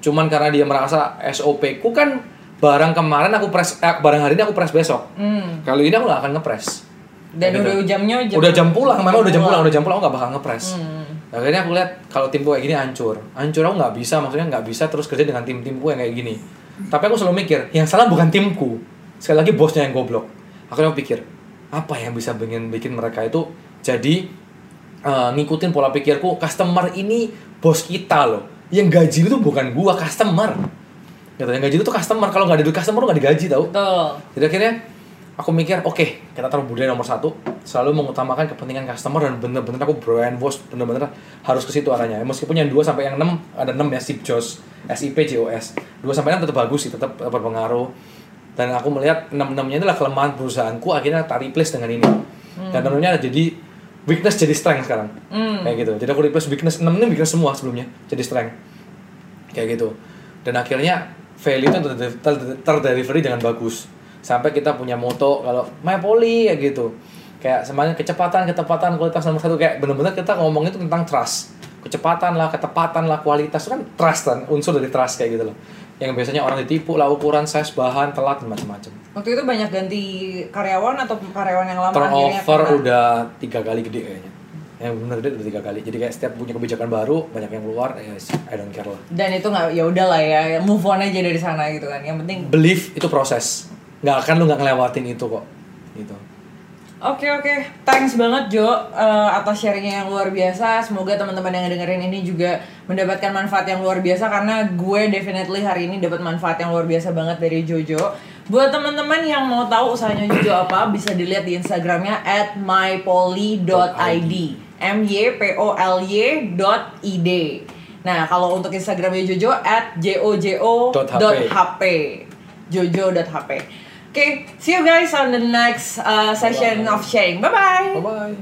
Cuman karena dia merasa SOP ku kan barang kemarin aku press eh, barang hari ini aku press besok. Hmm. kalau ini aku nggak akan nge-press. Dan Kayak udah gitu. jamnya jam udah jam pulang memang udah jam pulang udah jam pulang aku nggak bakal ngepres Hmm. akhirnya aku lihat kalau timku kayak gini hancur. Hancur aku nggak bisa maksudnya nggak bisa terus kerja dengan tim timku yang kayak gini. Tapi aku selalu mikir yang salah bukan timku sekali lagi bosnya yang goblok akhirnya aku pikir apa yang bisa bikin bikin mereka itu jadi eh, ngikutin pola pikirku customer ini bos kita loh yang gaji itu bukan gua customer gitu yang gaji itu tuh customer kalau nggak ada duit customer lu nggak digaji tau Betul. jadi akhirnya aku mikir, oke, kita taruh budaya nomor satu, selalu mengutamakan kepentingan customer dan bener-bener aku brand wash, bener-bener harus ke situ arahnya. Meskipun yang 2 sampai yang 6 ada 6 ya SIP JOS, SIP JOS. 2 sampai 6 tetap bagus sih, tetap berpengaruh. Dan aku melihat 6-6-nya itulah kelemahan perusahaanku akhirnya tak replace dengan ini. Dan 6-nya jadi weakness jadi strength sekarang. Hmm. Kayak gitu. Jadi aku replace weakness 6 ini weakness semua sebelumnya jadi strength. Kayak gitu. Dan akhirnya value itu ter- ter- terdelivery dengan bagus sampai kita punya moto kalau my poli ya gitu kayak semuanya kecepatan ketepatan kualitas nomor satu kayak bener-bener kita ngomong itu tentang trust kecepatan lah ketepatan lah kualitas itu kan trust kan unsur dari trust kayak gitu loh yang biasanya orang ditipu lah ukuran size bahan telat dan macam-macam. Waktu itu banyak ganti karyawan atau karyawan yang lama turnover udah tiga kali gede kayaknya. Yang bener gede udah tiga kali. Jadi kayak setiap punya kebijakan baru banyak yang keluar ya I don't care lah. Dan itu nggak ya udahlah ya move on aja dari sana gitu kan. Yang penting believe itu proses. Nggak akan lu nggak ngelewatin itu kok. Gitu Oke oke, thanks banget Jo eh, atas sharingnya yang luar biasa. Semoga teman-teman yang dengerin ini juga mendapatkan manfaat yang luar biasa karena gue definitely hari ini dapat manfaat yang luar biasa banget dari Jojo. Buat teman-teman yang mau tahu usahanya Jojo apa, bisa dilihat di Instagramnya at mypoly.id m y p o l y dot id. Nah kalau untuk Instagramnya Jojo at j o j o Dot dot HP. hp jojo.hp. Okay, see you guys on the next uh, session of sharing. Bye bye. bye bye